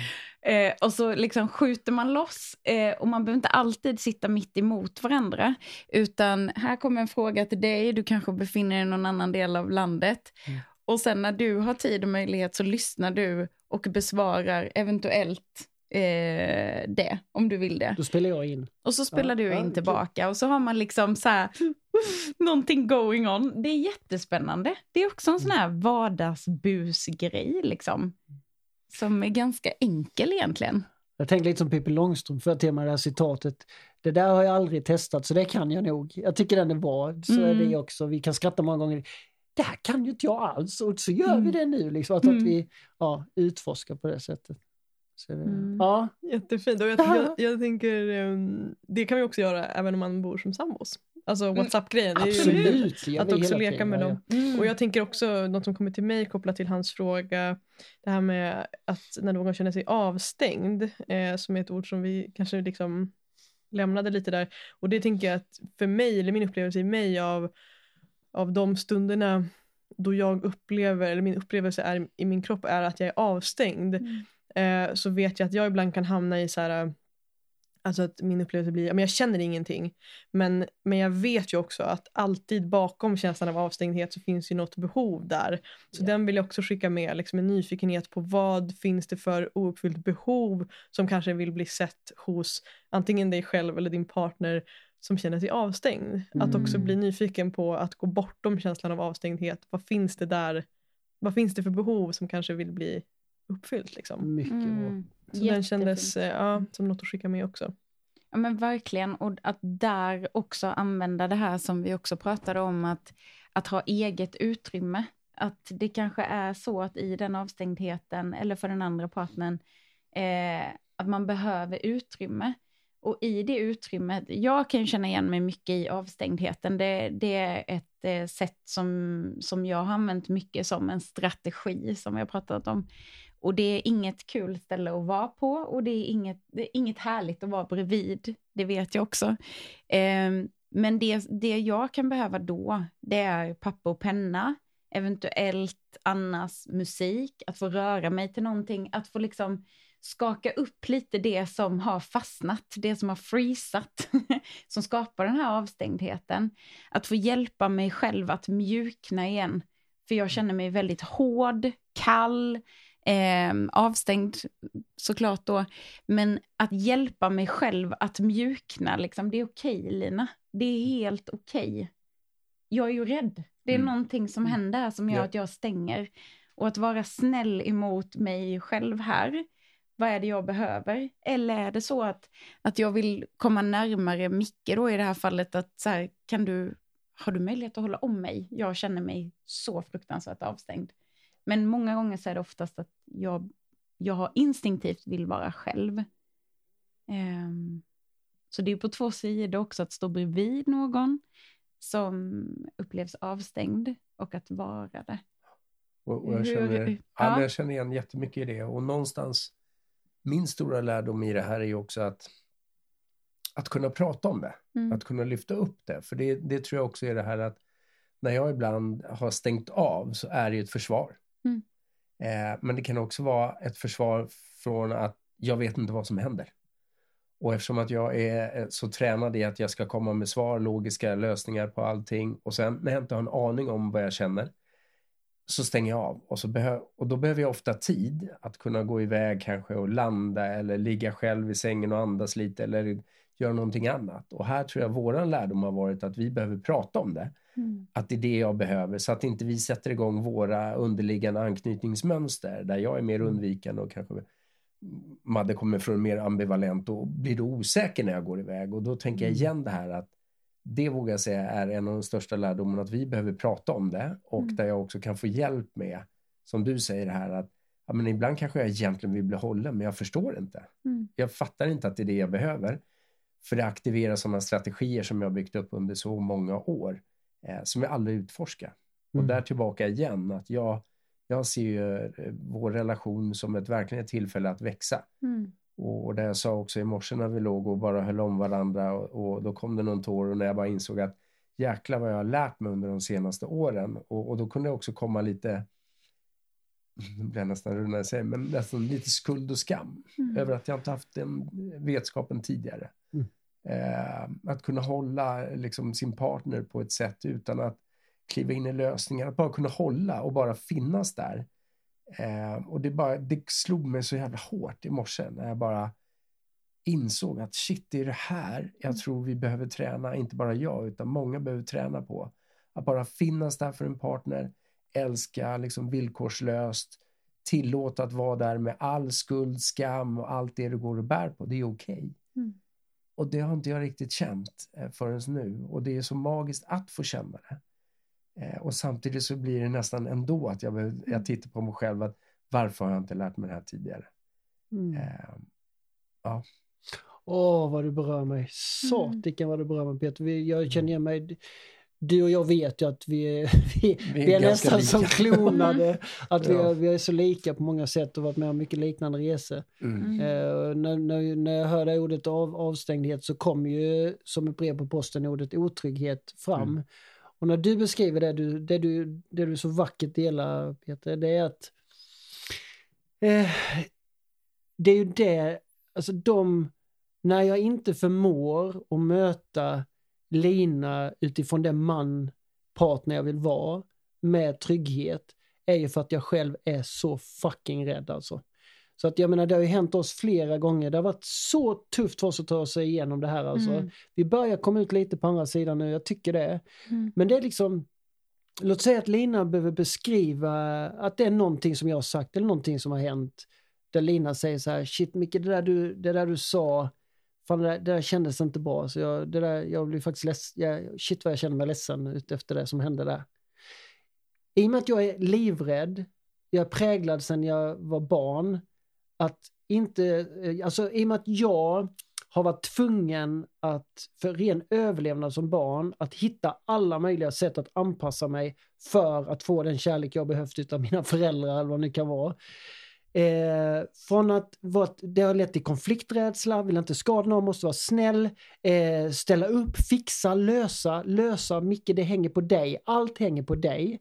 Eh, och så liksom skjuter man loss eh, och man behöver inte alltid sitta mitt emot varandra. Utan här kommer en fråga till dig, du kanske befinner dig i någon annan del av landet. Mm. Och sen när du har tid och möjlighet så lyssnar du och besvarar eventuellt eh, det, om du vill det. Då spelar jag in. Och så spelar ja, du in ja, tillbaka och så har man liksom så här, någonting going on. Det är jättespännande. Det är också en sån här vardagsbusgrej liksom. Som är ganska enkel egentligen. Jag tänker lite som Pippi Långstrump för till med det här citatet. Det där har jag aldrig testat så det kan jag nog. Jag tycker den är bra. Så mm. är det också. Vi kan skratta många gånger det här kan ju inte jag alls och så gör mm. vi det nu. Liksom, att, mm. att vi ja, utforskar på det sättet. Så, mm. ja. Jättefint. Och jag, jag, jag, tänker, um, det kan vi också göra även om man bor som sambos. Alltså mm. WhatsApp-grejen. Absolut. Att också leka med dem. Mm. Och jag tänker också, något som kommer till mig kopplat till hans fråga, det här med att när någon känner sig avstängd, eh, som är ett ord som vi kanske liksom lämnade lite där. Och det tänker jag att för mig, eller min upplevelse i mig av av de stunderna då jag upplever, eller min upplevelse är, i min kropp är att jag är avstängd, mm. eh, så vet jag att jag ibland kan hamna i så här, alltså att min upplevelse blir, men jag känner ingenting, men, men jag vet ju också att alltid bakom känslan av avstängdhet så finns ju något behov där. Så yeah. den vill jag också skicka med, liksom en nyfikenhet på vad finns det för ouppfyllt behov som kanske vill bli sett hos antingen dig själv eller din partner som känner sig avstängd. Mm. Att också bli nyfiken på att gå bortom känslan av avstängdhet. Vad finns det där? Vad finns det för behov som kanske vill bli uppfyllt? Liksom? Mycket mm. Så den kändes eh, ja, som något att skicka med också. Ja men verkligen, och att där också använda det här som vi också pratade om, att, att ha eget utrymme. Att det kanske är så att i den avstängdheten, eller för den andra partnern, eh, att man behöver utrymme. Och i det utrymmet, jag kan känna igen mig mycket i avstängdheten. Det, det är ett eh, sätt som, som jag har använt mycket som en strategi, som vi har pratat om. Och det är inget kul ställe att vara på och det är inget, det är inget härligt att vara bredvid. Det vet jag också. Eh, men det, det jag kan behöva då, det är papper och penna, eventuellt Annas musik, att få röra mig till någonting, att få liksom skaka upp lite det som har fastnat, det som har freezat, som skapar den här avstängdheten. Att få hjälpa mig själv att mjukna igen. För jag känner mig väldigt hård, kall, eh, avstängd såklart då. Men att hjälpa mig själv att mjukna, liksom, det är okej okay, Lina. Det är helt okej. Okay. Jag är ju rädd. Det är mm. någonting som händer här som gör ja. att jag stänger. Och att vara snäll emot mig själv här vad är det jag behöver? Eller är det så att, att jag vill komma närmare Micke då i det här fallet, att så här, kan du, har du möjlighet att hålla om mig? Jag känner mig så fruktansvärt avstängd. Men många gånger så är det oftast att jag, jag instinktivt vill vara själv. Um, så det är på två sidor också, att stå bredvid någon som upplevs avstängd och att vara det. Och, och jag, känner, Hur, ja. jag känner igen jättemycket i det och någonstans min stora lärdom i det här är också att, att kunna prata om det. Mm. Att kunna lyfta upp det. För det, det tror jag också är det här att när jag ibland har stängt av så är det ett försvar. Mm. Eh, men det kan också vara ett försvar från att jag vet inte vad som händer. Och eftersom att jag är så tränad i att jag ska komma med svar, logiska lösningar på allting och sen när jag inte har en aning om vad jag känner så stänger jag av och, så behö och då behöver jag ofta tid att kunna gå iväg kanske och landa eller ligga själv i sängen och andas lite eller göra någonting annat. Och här tror jag våran lärdom har varit att vi behöver prata om det. Mm. Att det är det jag behöver så att inte vi sätter igång våra underliggande anknytningsmönster där jag är mer mm. undvikande och kanske Madde kommer från mer ambivalent och blir då osäker när jag går iväg och då tänker jag mm. igen det här att det vågar jag säga är en av de största lärdomarna att vi behöver prata om det och mm. där jag också kan få hjälp med, som du säger här, att ja, men ibland kanske jag egentligen vill bli hållen men jag förstår inte. Mm. Jag fattar inte att det är det jag behöver. För det aktiverar sådana strategier som jag byggt upp under så många år eh, som jag aldrig utforskar. Mm. Och där tillbaka igen att jag, jag ser ju eh, vår relation som ett verkligen ett tillfälle att växa. Mm. Och det jag sa också i morse när vi låg och bara höll om varandra och, och då kom det någon tår och när jag bara insåg att jäklar vad jag har lärt mig under de senaste åren och, och då kunde det också komma lite nu blir jag nästan rund när jag säger men nästan lite skuld och skam mm. över att jag inte haft den vetskapen tidigare. Mm. Eh, att kunna hålla liksom, sin partner på ett sätt utan att kliva in i lösningar, att bara kunna hålla och bara finnas där Eh, och det, bara, det slog mig så jävla hårt i morse när jag bara insåg att shit, det är det här jag mm. tror vi behöver träna, inte bara jag, utan många behöver träna på. Att bara finnas där för en partner, älska liksom villkorslöst, tillåta att vara där med all skuld, skam och allt det du går och bär på, det är okej. Okay. Mm. Och det har inte jag riktigt känt eh, förrän nu och det är så magiskt att få känna det. Eh, och samtidigt så blir det nästan ändå att jag, jag mm. tittar på mig själv att varför har jag inte lärt mig det här tidigare? Mm. Eh, ja. Åh, vad du berör mig. Satiken mm. vad du berör mig Peter. Jag mm. känner igen mig. Du och jag vet ju att vi är, vi, vi är, vi är nästan lika. som klonade. Att vi, är, vi är så lika på många sätt och varit med om mycket liknande resor. Mm. Uh, när, när, när jag hör det ordet av, avstängdhet så kommer ju som ett brev på posten ordet otrygghet fram. Mm. Och när du beskriver det du, det du, det du så vackert delar Peter, det är att eh, det är ju det, alltså de, när jag inte förmår att möta Lina utifrån den man, partner jag vill vara med trygghet, är ju för att jag själv är så fucking rädd alltså. Så att jag menar det har ju hänt oss flera gånger. Det har varit så tufft för oss att ta sig igenom det här alltså. Mm. Vi börjar komma ut lite på andra sidan nu, jag tycker det. Mm. Men det är liksom, låt säga att Lina behöver beskriva att det är någonting som jag har sagt eller någonting som har hänt. Där Lina säger så här, shit Micke det där du, det där du sa, fan det där, det där kändes inte bra. Så jag, det där, jag blir faktiskt ledsen, jag, shit vad jag känner mig ledsen ut efter det som hände där. I och med att jag är livrädd, jag är präglad sedan jag var barn, att inte, eh, alltså i och med att jag har varit tvungen att, för ren överlevnad som barn, att hitta alla möjliga sätt att anpassa mig för att få den kärlek jag behövt av mina föräldrar eller vad det nu kan vara. Eh, från att vara, det har lett till konflikträdsla, vill inte skada någon, måste vara snäll, eh, ställa upp, fixa, lösa, lösa, Micke det hänger på dig, allt hänger på dig.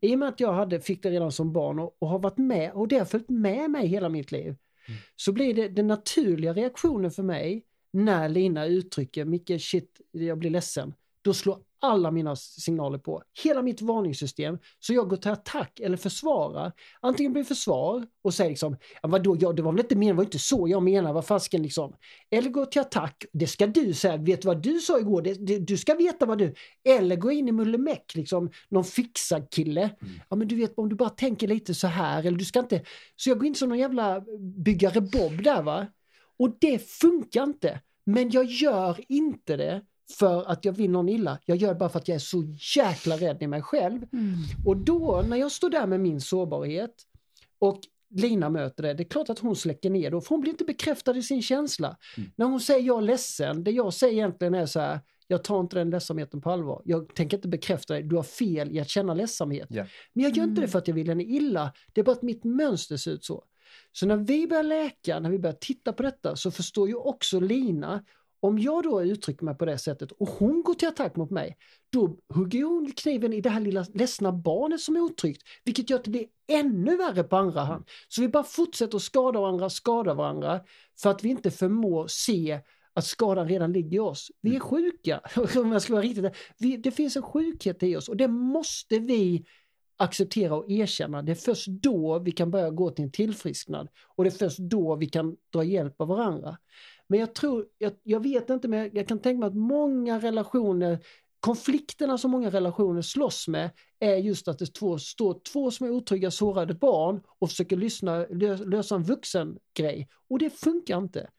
I och med att jag hade, fick det redan som barn och, och har varit med, och det har följt med mig hela mitt liv, mm. så blir det den naturliga reaktionen för mig när Lina uttrycker Micke shit, jag blir ledsen. Då slår alla mina signaler på. Hela mitt varningssystem. Så jag går till attack eller försvarar. Antingen blir försvar och säger liksom, vadå, ja, det var väl inte meningen, det var inte så jag menar, vad fasken liksom. Eller gå till attack, det ska du säga, vet du vad du sa igår, det, det, du ska veta vad du... Eller gå in i mullemäck, liksom, någon fixad kille. Mm. Ja men du vet, om du bara tänker lite så här, eller du ska inte... Så jag går in som någon jävla byggare Bob där va. Och det funkar inte. Men jag gör inte det för att jag vill någon illa. Jag gör det bara för att jag är så jäkla rädd i mig själv. Mm. Och då när jag står där med min sårbarhet och Lina möter det, det är klart att hon släcker ner då, för hon blir inte bekräftad i sin känsla. Mm. När hon säger jag är ledsen, det jag säger egentligen är så här, jag tar inte den ledsamheten på allvar. Jag tänker inte bekräfta dig, du har fel i att känna ledsamhet. Yeah. Men jag gör inte det mm. för att jag vill henne illa, det är bara att mitt mönster ser ut så. Så när vi börjar läka, när vi börjar titta på detta så förstår ju också Lina om jag då uttrycker mig på det sättet och hon går till attack mot mig, då hugger hon kniven i det här lilla ledsna barnet som är otryggt, vilket gör att det blir ännu värre på andra hand. Så vi bara fortsätter att skada varandra, skada varandra, för att vi inte förmår se att skadan redan ligger i oss. Vi är mm. sjuka, om jag ska vara riktigt vi, Det finns en sjukhet i oss och det måste vi acceptera och erkänna. Det är först då vi kan börja gå till en tillfrisknad och det är först då vi kan dra hjälp av varandra. Men jag tror, jag, jag vet inte, men jag, kan tänka mig att många relationer konflikterna som många relationer slåss med är just att det två, står två som är otrygga sårade barn och försöker lyssna, lösa en vuxen grej. Och det funkar inte.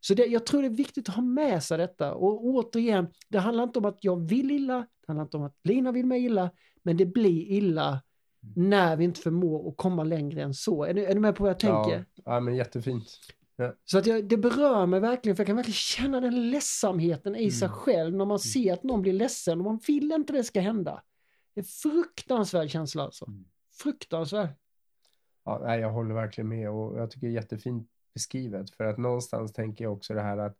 Så det, jag tror det är viktigt att ha med sig detta. Och återigen, det handlar inte om att jag vill illa, det handlar inte om att Lina vill mig illa, men det blir illa när vi inte förmår att komma längre än så. Är ni, är ni med på vad jag tänker? Ja, ja men jättefint. Ja. Så att jag, det berör mig verkligen, för jag kan verkligen känna den ledsamheten i mm. sig själv när man mm. ser att någon blir ledsen och man vill inte det ska hända. Det är fruktansvärd känsla alltså. Mm. Fruktansvärd. Ja, jag håller verkligen med och jag tycker det är jättefint beskrivet. För att någonstans tänker jag också det här att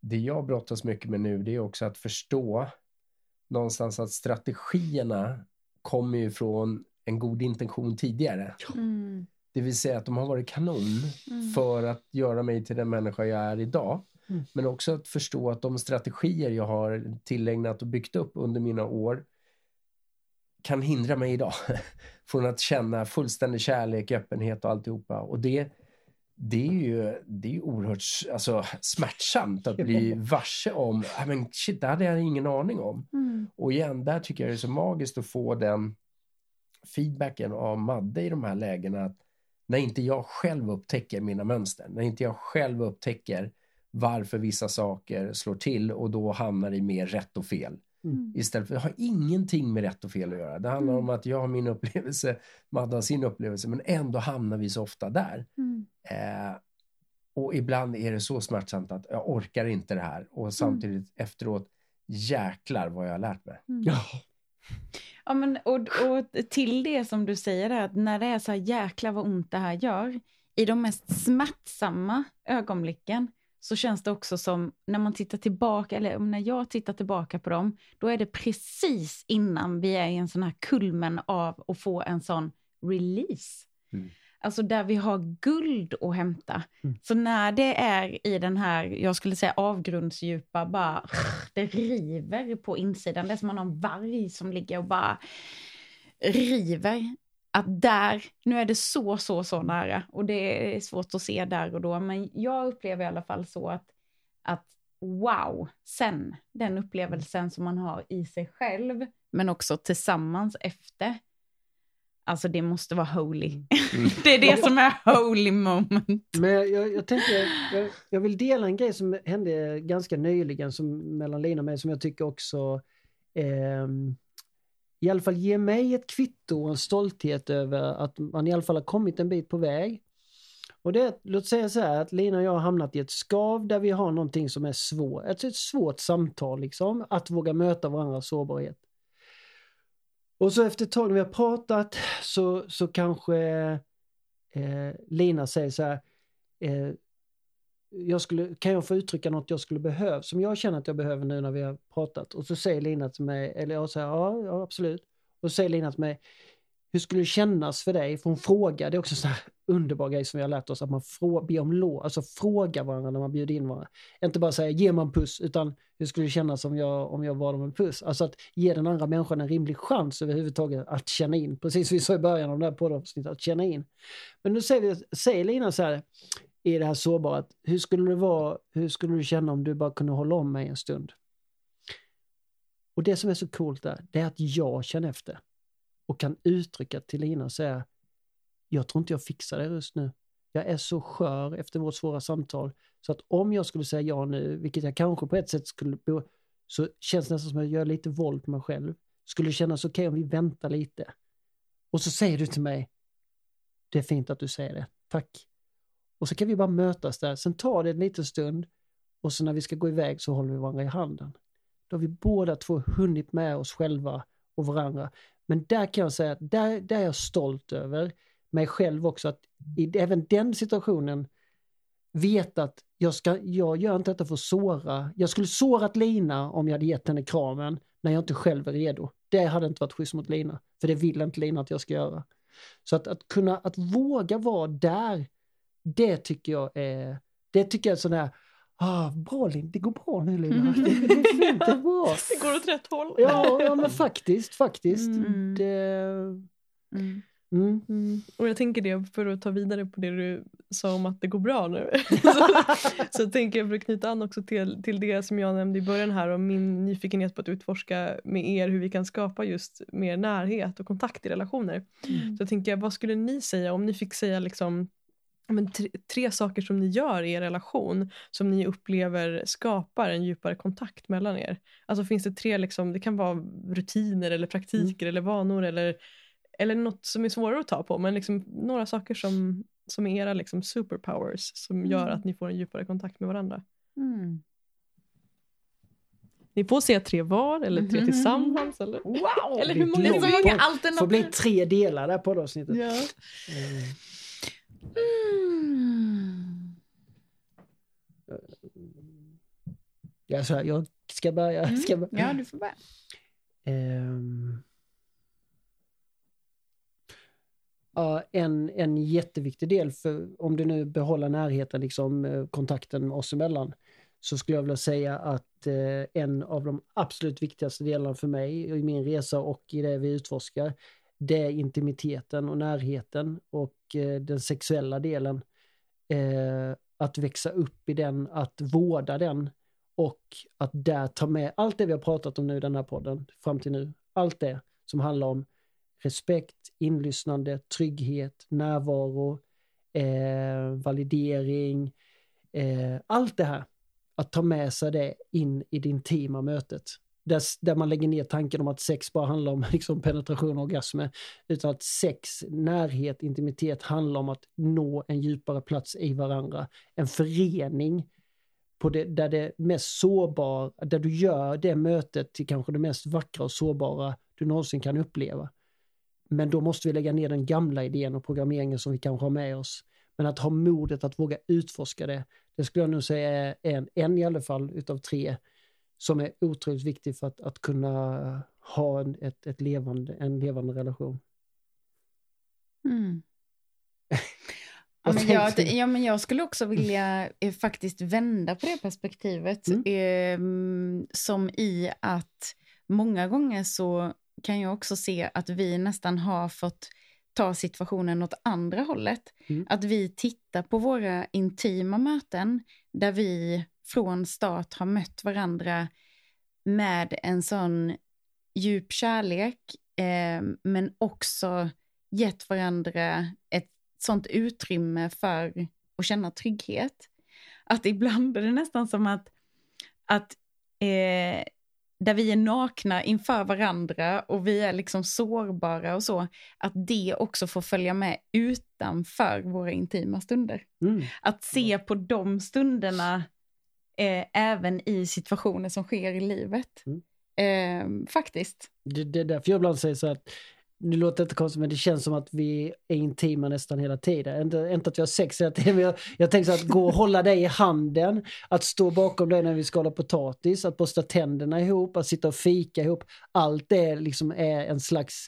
det jag brottas mycket med nu det är också att förstå någonstans att strategierna kommer ju från en god intention tidigare. Mm. Det vill säga att de har varit kanon mm. för att göra mig till den människa jag är idag. Mm. Men också att förstå att de strategier jag har tillägnat och byggt upp under mina år kan hindra mig idag från att känna fullständig kärlek, öppenhet och alltihopa. Och det, det är ju det är oerhört alltså, smärtsamt att bli varse om, ah, men shit, det hade jag ingen aning om. Mm. Och igen, där tycker jag det är så magiskt att få den feedbacken av Madde i de här lägena. Att när inte jag själv upptäcker mina mönster, när inte jag själv upptäcker varför vissa saker slår till och då hamnar i mer rätt och fel. Mm. Istället för, det har ingenting med rätt och fel att göra. Det handlar mm. om att jag har min upplevelse, Madde har sin upplevelse, men ändå hamnar vi så ofta där. Mm. Eh, och ibland är det så smärtsamt att jag orkar inte det här och samtidigt mm. efteråt, jäklar vad jag har lärt mig. Mm. Ja. Ja, men, och, och till det som du säger, att när det är så här jäkla vad ont det här gör, i de mest smärtsamma ögonblicken så känns det också som när man tittar tillbaka, eller när jag tittar tillbaka på dem, då är det precis innan vi är i en sån här kulmen av att få en sån release. Mm. Alltså där vi har guld att hämta. Mm. Så när det är i den här, jag skulle säga avgrundsdjupa, bara det river på insidan. Det är som man har en varg som ligger och bara river. Att där, nu är det så, så, så nära. Och det är svårt att se där och då. Men jag upplever i alla fall så att, att wow, sen, den upplevelsen som man har i sig själv, men också tillsammans efter, Alltså det måste vara holy. Mm. det är det som är holy moment. Men jag, jag tänker, jag, jag, vill dela en grej som hände ganska nyligen som, mellan Lina och mig som jag tycker också eh, i alla fall ge mig ett kvitto och en stolthet över att man i alla fall har kommit en bit på väg. Och det, låt säga så här att Lina och jag har hamnat i ett skav där vi har någonting som är svårt, ett, ett svårt samtal liksom, att våga möta varandras sårbarhet. Och så efter ett tag när vi har pratat så, så kanske eh, Lina säger så här, eh, jag skulle, kan jag få uttrycka något jag skulle behöva, som jag känner att jag behöver nu när vi har pratat? Och så säger Lina till mig, eller jag säger ja, ja absolut. Och så säger Lina till mig, hur skulle det kännas för dig? För hon frågar, det är också så här underbar grej som vi har lärt oss, att man frå, ber om lov, alltså fråga varandra när man bjuder in varandra. Inte bara säga ge mig en puss, utan hur skulle det kännas om jag, om jag bad om en puss? Alltså att ge den andra människan en rimlig chans överhuvudtaget att känna in, precis som vi sa i början av det här poddavsnittet, att känna in. Men nu säger, vi, säger Lina så här, i det här sårbara, att hur skulle det vara, hur skulle du känna om du bara kunde hålla om mig en stund? Och det som är så coolt där, det är att jag känner efter och kan uttrycka till Lina och säga jag tror inte jag fixar det just nu. Jag är så skör efter vårt svåra samtal så att om jag skulle säga ja nu, vilket jag kanske på ett sätt skulle, så känns det nästan som att jag gör lite våld på mig själv. Skulle det kännas okej okay om vi väntar lite? Och så säger du till mig, det är fint att du säger det, tack. Och så kan vi bara mötas där, sen tar det en liten stund och så när vi ska gå iväg så håller vi varandra i handen. Då har vi båda två hunnit med oss själva och varandra. Men där kan jag säga att där, där är jag stolt över mig själv också att i även den situationen veta att jag, ska, jag gör inte detta för att såra. Jag skulle sårat Lina om jag hade gett henne kramen när jag inte själv är redo. Det hade inte varit schysst mot Lina, för det vill inte Lina att jag ska göra. Så att, att kunna, att våga vara där, det tycker jag är, det tycker jag är sådär, Ah, bra Linn, det går bra nu Lina. Det, det, det, det, bra. det går åt rätt håll. Ja, ja men faktiskt, faktiskt. Mm. Det, Mm. mm. Mm. Och jag tänker det, för att ta vidare på det du sa om att det går bra nu. så, så tänker jag för att knyta an också till, till det som jag nämnde i början här om min nyfikenhet på att utforska med er hur vi kan skapa just mer närhet och kontakt i relationer. Mm. Så tänker jag, vad skulle ni säga om ni fick säga liksom men tre, tre saker som ni gör i er relation som ni upplever skapar en djupare kontakt mellan er. Alltså finns det tre, liksom, det kan vara rutiner eller praktiker eller vanor eller, eller något som är svårare att ta på men liksom några saker som, som är era liksom superpowers som gör Mm. att ni får en djupare kontakt med varandra. Mm. Ni får säga tre var eller tre Mhm. tillsammans. Eller? Wow! Eller det hur många blir Det är så många Det alternativ. får bli tre delar där på poddavsnittet. Ja. Mm. Mm. Ja, så här, jag ska börja. Ska börja. Mm. Ja, du får börja. Ehm. Ja, en, en jätteviktig del för om du nu behåller närheten, liksom eh, kontakten oss emellan, så skulle jag vilja säga att eh, en av de absolut viktigaste delarna för mig i min resa och i det vi utforskar, det är intimiteten och närheten och eh, den sexuella delen. Eh, att växa upp i den, att vårda den och att där ta med allt det vi har pratat om nu i den här podden fram till nu. Allt det som handlar om respekt, inlyssnande, trygghet, närvaro, eh, validering, eh, allt det här. Att ta med sig det in i det intima mötet. Där, där man lägger ner tanken om att sex bara handlar om liksom, penetration och orgasmer. Utan att sex, närhet, intimitet handlar om att nå en djupare plats i varandra. En förening på det, där det mest sårbara, där du gör det mötet till kanske det mest vackra och sårbara du någonsin kan uppleva. Men då måste vi lägga ner den gamla idén och programmeringen som vi kanske har med oss. Men att ha modet att våga utforska det, det skulle jag nog säga är en, en i alla fall utav tre som är otroligt viktig för att, att kunna ha en, ett, ett levande, en levande relation. Mm. Ja, men jag, ja, men jag skulle också vilja eh, faktiskt vända på det perspektivet. Mm. Eh, som i att många gånger så kan jag också se att vi nästan har fått ta situationen åt andra hållet. Mm. Att vi tittar på våra intima möten där vi från start har mött varandra med en sån djup kärlek eh, men också gett varandra ett sånt utrymme för att känna trygghet. Att ibland är det nästan som att, att eh, där vi är nakna inför varandra och vi är liksom sårbara och så, att det också får följa med utanför våra intima stunder. Mm. Att se på de stunderna eh, även i situationer som sker i livet. Mm. Eh, faktiskt. Det, det är därför jag ibland säger så att det låter inte konstigt men det känns som att vi är intima nästan hela tiden. Inte, inte att vi har sex hela tiden men jag, jag tänker så att gå och hålla dig i handen, att stå bakom dig när vi skalar potatis, att borsta tänderna ihop, att sitta och fika ihop. Allt det liksom är en slags,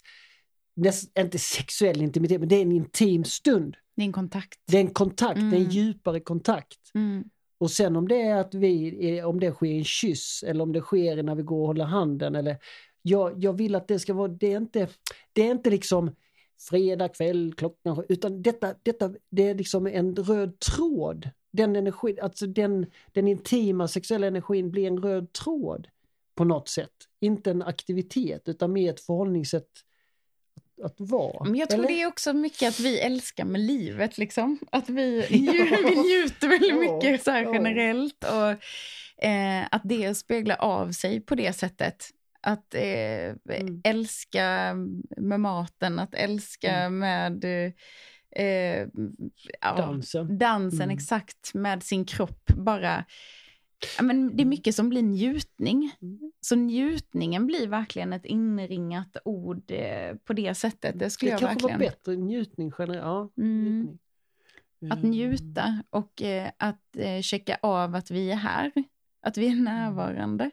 näst, inte sexuell intimitet men det är en intim stund. Det är en kontakt. Det är en kontakt, det är en Mm. djupare kontakt. Mm. Och sen om det är att vi, om det sker i en kyss eller om det sker när vi går och håller handen eller jag, jag vill att det ska vara, det är inte, det är inte liksom fredag kväll klockan sju, utan detta, detta, det är liksom en röd tråd. Den energin, alltså den, den intima sexuella energin blir en röd tråd på något sätt. Inte en aktivitet utan mer ett förhållningssätt att, att vara. Men jag tror Eller? det är också mycket att vi älskar med livet, liksom. Att vi, Ja. vi njuter väldigt mycket så generellt. Och eh, att det speglar av sig på det sättet. Att eh, Mm. älska med maten, att älska Mm. med eh, ja, Dansen. dansen, Mm. exakt, med sin kropp. Bara, ja, men det är mycket som blir njutning. Mm. Så njutningen blir verkligen ett inringat ord eh, på det sättet. Det skulle Det jag kanske verkligen... var bättre, njutning generellt. Ja, Mm. njutning. Att Mm. njuta och eh, att eh, checka av att vi är här. Att vi är närvarande.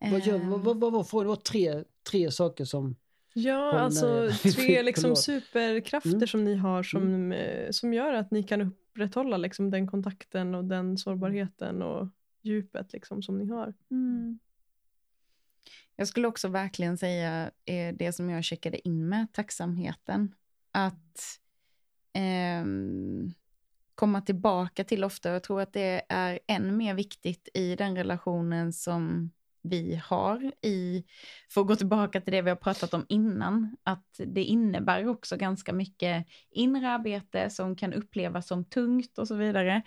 Vad, gör, Eh, vad, vad, vad frågan? Det var tre, tre saker som... Ja, alltså tre liksom superkrafter Mm. som ni har som, eh, som gör att ni kan upprätthålla liksom, den kontakten och den sårbarheten och djupet liksom, som ni har. Mm. Jag skulle också verkligen säga eh, det som jag checkade in med, tacksamheten. Att ehm, komma tillbaka till ofta. Jag tror att det är än mer viktigt i den relationen som vi har i, för att gå tillbaka till det vi har pratat om innan, att det innebär också ganska mycket inre arbete som kan upplevas som tungt och så vidare.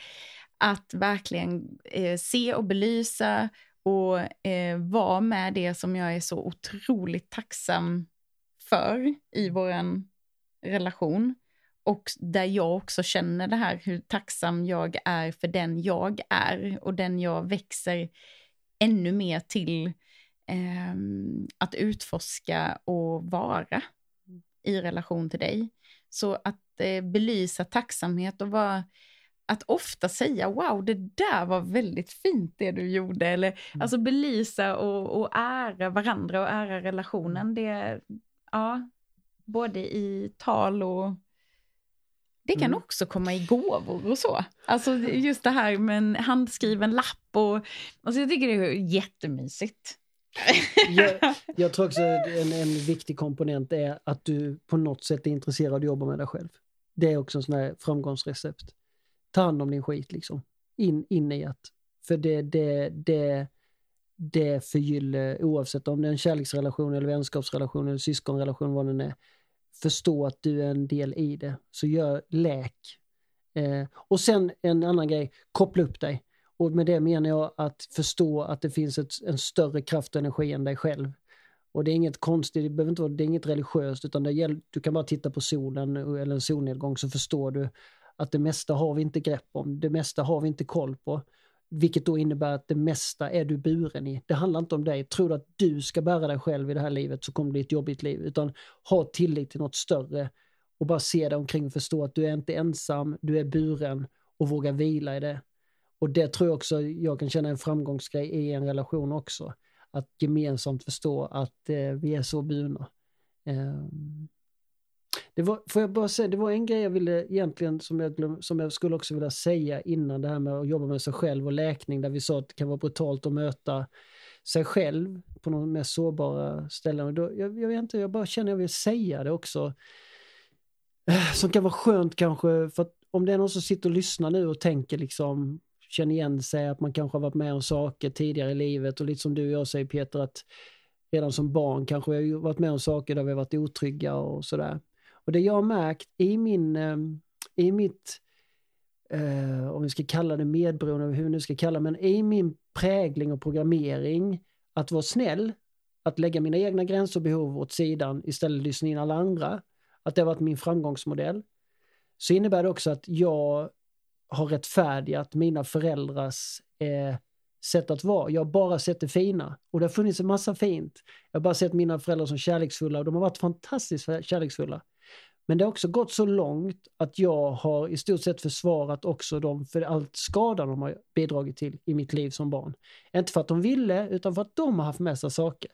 Att verkligen eh, se och belysa och eh, vara med det som jag är så otroligt tacksam för i våran relation. Och där jag också känner det här hur tacksam jag är för den jag är och den jag växer ännu mer till ehm, att utforska och vara i relation till dig. Så att eh, belysa tacksamhet och vara att ofta säga wow, det där var väldigt fint det du gjorde. Eller alltså belysa och, och ära varandra och ära relationen. Det, ja, både i tal och det kan Mm. också komma i gåvor och så. Alltså just det här med en handskriven lapp och alltså jag tycker det är jättemysigt. Jag, jag tror också en, en viktig komponent är att du på något sätt är intresserad av att jobba med dig själv. Det är också en sån här framgångsrecept. Ta hand om din skit liksom. In, in i att. För det, det, det, det förgyller oavsett om det är en kärleksrelation eller vänskapsrelation eller syskonrelation vad det är. Förstå att du är en del i det. Så gör läk. Eh, och sen en annan grej, koppla upp dig. Och med det menar jag att förstå att det finns ett, en större kraft och energi än dig själv. Och det är inget konstigt, det, behöver inte vara, det är inget religiöst utan det gäller, du kan bara titta på solen eller en solnedgång så förstår du att det mesta har vi inte grepp om, det mesta har vi inte koll på. Vilket då innebär att det mesta är du buren i. Det handlar inte om dig. Tror du att du ska bära dig själv i det här livet så kommer det bli ett jobbigt liv. Utan ha tillit till något större och bara se dig omkring och förstå att du är inte ensam, du är buren och våga vila i det. Och det tror jag också jag kan känna en framgångsgrej i en relation också. Att gemensamt förstå att eh, vi är så burna. Eh, det var, får jag bara säga, det var en grej jag ville egentligen som jag, glöm, som jag skulle också vilja säga innan det här med att jobba med sig själv och läkning där vi sa att det kan vara brutalt att möta sig själv på de mest sårbara ställen. Och då, jag, jag vet inte, jag bara känner att jag vill säga det också. Eh, som kan vara skönt kanske, för att om det är någon som sitter och lyssnar nu och tänker liksom, känner igen sig, att man kanske har varit med om saker tidigare i livet och lite som du och jag säger Peter, att redan som barn kanske vi har varit med om saker där vi har varit otrygga och sådär. Och det jag har märkt i min, ehm, i mitt, eh, om vi ska kalla det medberoende, hur vi nu ska kalla det, men i min prägling och programmering att vara snäll, att lägga mina egna gränser och behov åt sidan istället lyssna in alla andra, att det har varit min framgångsmodell. Så innebär det också att jag har rättfärdigat mina föräldrars eh, sätt att vara. Jag har bara sett det fina och det har funnits en massa fint. Jag har bara sett mina föräldrar som kärleksfulla och de har varit fantastiskt kärleksfulla. Men det har också gått så långt att jag har i stort sett försvarat också dem för allt skada de har bidragit till i mitt liv som barn. Inte för att de ville, utan för att de har haft med sig saker.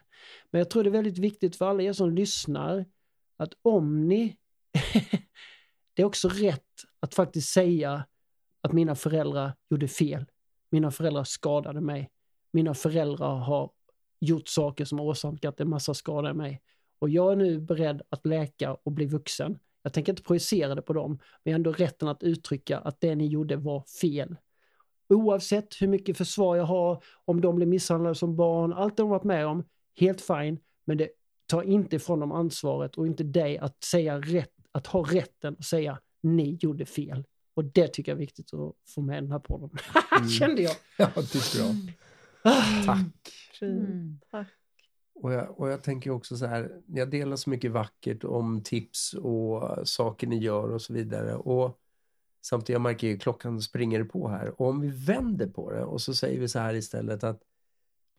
Men jag tror det är väldigt viktigt för alla er som lyssnar att om ni... det är också rätt att faktiskt säga att mina föräldrar gjorde fel. Mina föräldrar skadade mig. Mina föräldrar har gjort saker som har åsamkat en massa skada i mig. Och jag är nu beredd att läka och bli vuxen. Jag tänker inte projicera det på dem, men jag har ändå rätten att uttrycka att det ni gjorde var fel. Oavsett hur mycket försvar jag har, om de blir misshandlade som barn, allt de varit med om, helt fine, men det tar inte ifrån dem ansvaret och inte dig att säga rätt, att ha rätten att säga ni gjorde fel. Och det tycker jag är viktigt att få med den här podden. Mm. Kände jag. Ja, det är bra. Tack. Mm. Tack. Och jag, och jag tänker också så här, jag delar så mycket vackert om tips och saker ni gör och så vidare. Och samtidigt, jag märker ju klockan springer på här. Och om vi vänder på det och så säger vi så här istället att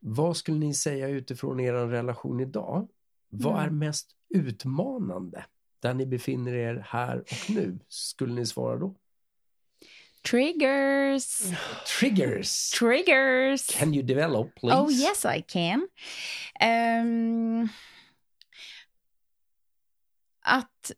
vad skulle ni säga utifrån er relation idag? Vad är mm. mest utmanande där ni befinner er här och nu? Skulle ni svara då? Triggers. Triggers. Triggers. Can you develop, please? Oh, yes, I can. Um, att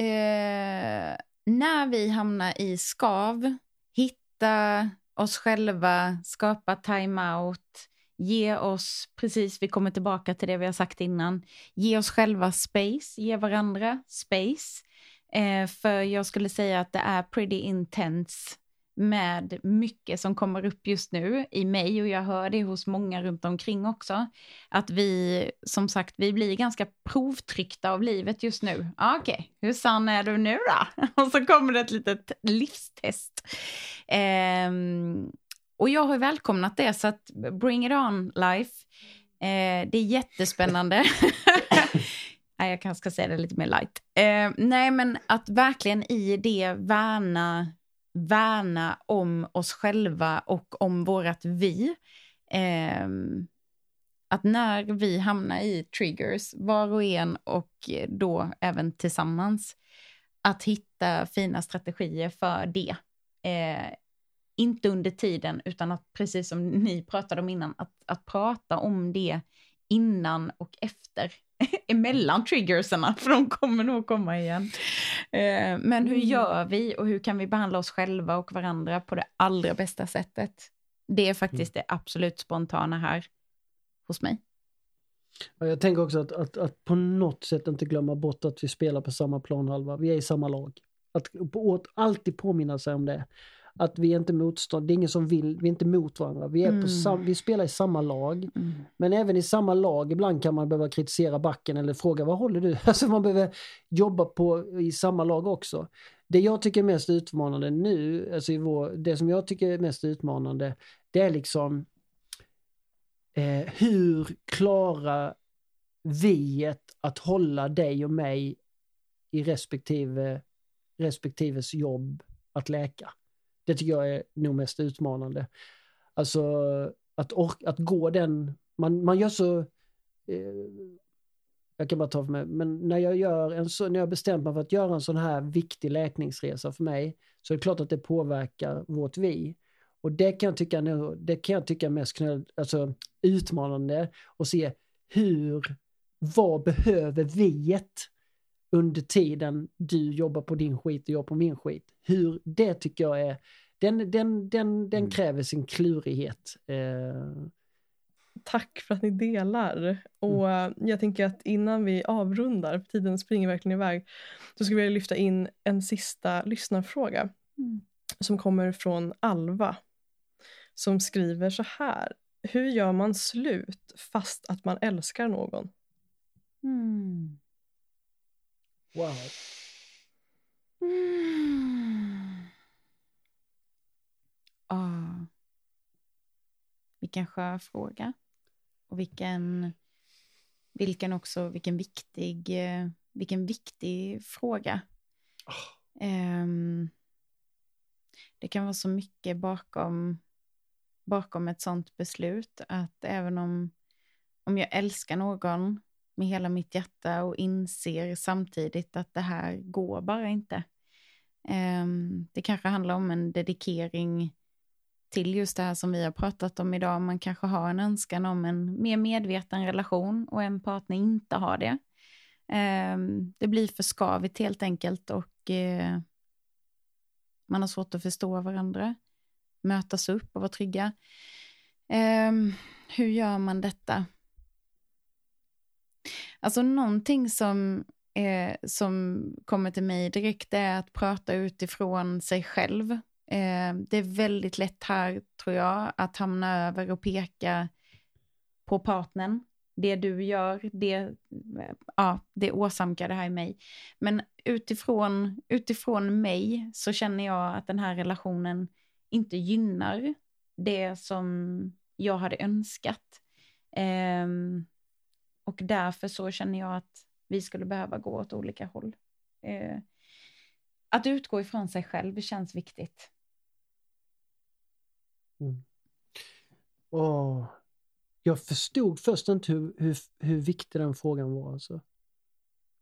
uh, när vi hamnar i skav, hitta oss själva, skapa time-out, ge oss, precis, vi kommer tillbaka till det vi har sagt innan, ge oss själva space, ge varandra space. Eh, för jag skulle säga att det är pretty intense med mycket som kommer upp just nu i mig och jag hör det hos många runt omkring också. Att vi, som sagt, vi blir ganska provtryckta av livet just nu. Okej, okay, hur sann är du nu då? Och så kommer det ett litet livstest. Eh, och jag har välkomnat det, så att bring it on life. Eh, det är jättespännande. nej, jag kanske ska säga det lite mer light. Eh, nej, men att verkligen i det värna, värna om oss själva och om vårat vi. Eh, att när vi hamnar i triggers, var och en och då även tillsammans, att hitta fina strategier för det. Eh, inte under tiden, utan att precis som ni pratade om innan, att, att prata om det innan och efter, emellan triggerserna, för de kommer nog komma igen. Eh, men hur mm. gör vi och hur kan vi behandla oss själva och varandra på det allra bästa sättet? Det är faktiskt mm. det absolut spontana här hos mig. Jag tänker också att, att, att, på något sätt inte glömma bort att vi spelar på samma planhalva. Vi är i samma lag. Att, att alltid påminna sig om det. Att vi är inte motstånd, det är ingen som vill, vi är inte mot varandra. Vi, är mm. på sam, vi spelar i samma lag. Mm. Men även i samma lag, ibland kan man behöva kritisera backen eller fråga vad håller du? Alltså man behöver jobba på i samma lag också. Det jag tycker är mest utmanande nu, alltså i vår, det som jag tycker är mest utmanande, det är liksom eh, hur klarar vi att hålla dig och mig i respektive respektives jobb att läka. Det tycker jag är nog mest utmanande. Alltså att, orka, att gå den, man, man gör så, eh, jag kan bara ta för mig, men när jag gör en så, när jag bestämt mig för att göra en sån här viktig läkningsresa för mig, så är det klart att det påverkar vårt vi. Och det kan jag tycka, det kan jag tycka är mest knöl, alltså, utmanande att se hur, vad behöver viet under tiden du jobbar på din skit och jag på min skit. Hur, det tycker jag är, den, den, den, den mm. kräver sin klurighet. Eh. Tack för att ni delar. Och mm. jag tänker att innan vi avrundar, för tiden springer verkligen iväg, så skulle jag lyfta in en sista lyssnarfråga. Mm. Som kommer från Alva. Som skriver så här. Hur gör man slut fast att man älskar någon? Mm. Wow. Mm. Ah. Vilken skör fråga. och vilken, vilken också, vilken viktig, eh, vilken viktig fråga. Um, det kan vara så mycket bakom, bakom ett sånt beslut att även om, om jag älskar någon med hela mitt hjärta och inser samtidigt att det här går bara inte. Ehm, det kanske handlar om en dedikering till just det här som vi har pratat om idag. Man kanske har en önskan om en mer medveten relation och en partner inte har det. Ehm, det blir för skavigt helt enkelt och eh, man har svårt att förstå varandra, mötas upp och vara trygga. Ehm, hur gör man detta? Alltså någonting som, eh, som kommer till mig direkt är att prata utifrån sig själv. Eh, det är väldigt lätt här, tror jag, att hamna över och peka på partnern. Det du gör, det, ja, det åsamkar det här i mig. Men utifrån, utifrån mig så känner jag att den här relationen inte gynnar det som jag hade önskat. Um, och därför så känner jag att vi skulle behöva gå åt olika håll. Uh, att utgå ifrån sig själv känns viktigt. Mm. Oh, jag förstod först inte hur, hur, hur viktig den frågan var. Alltså.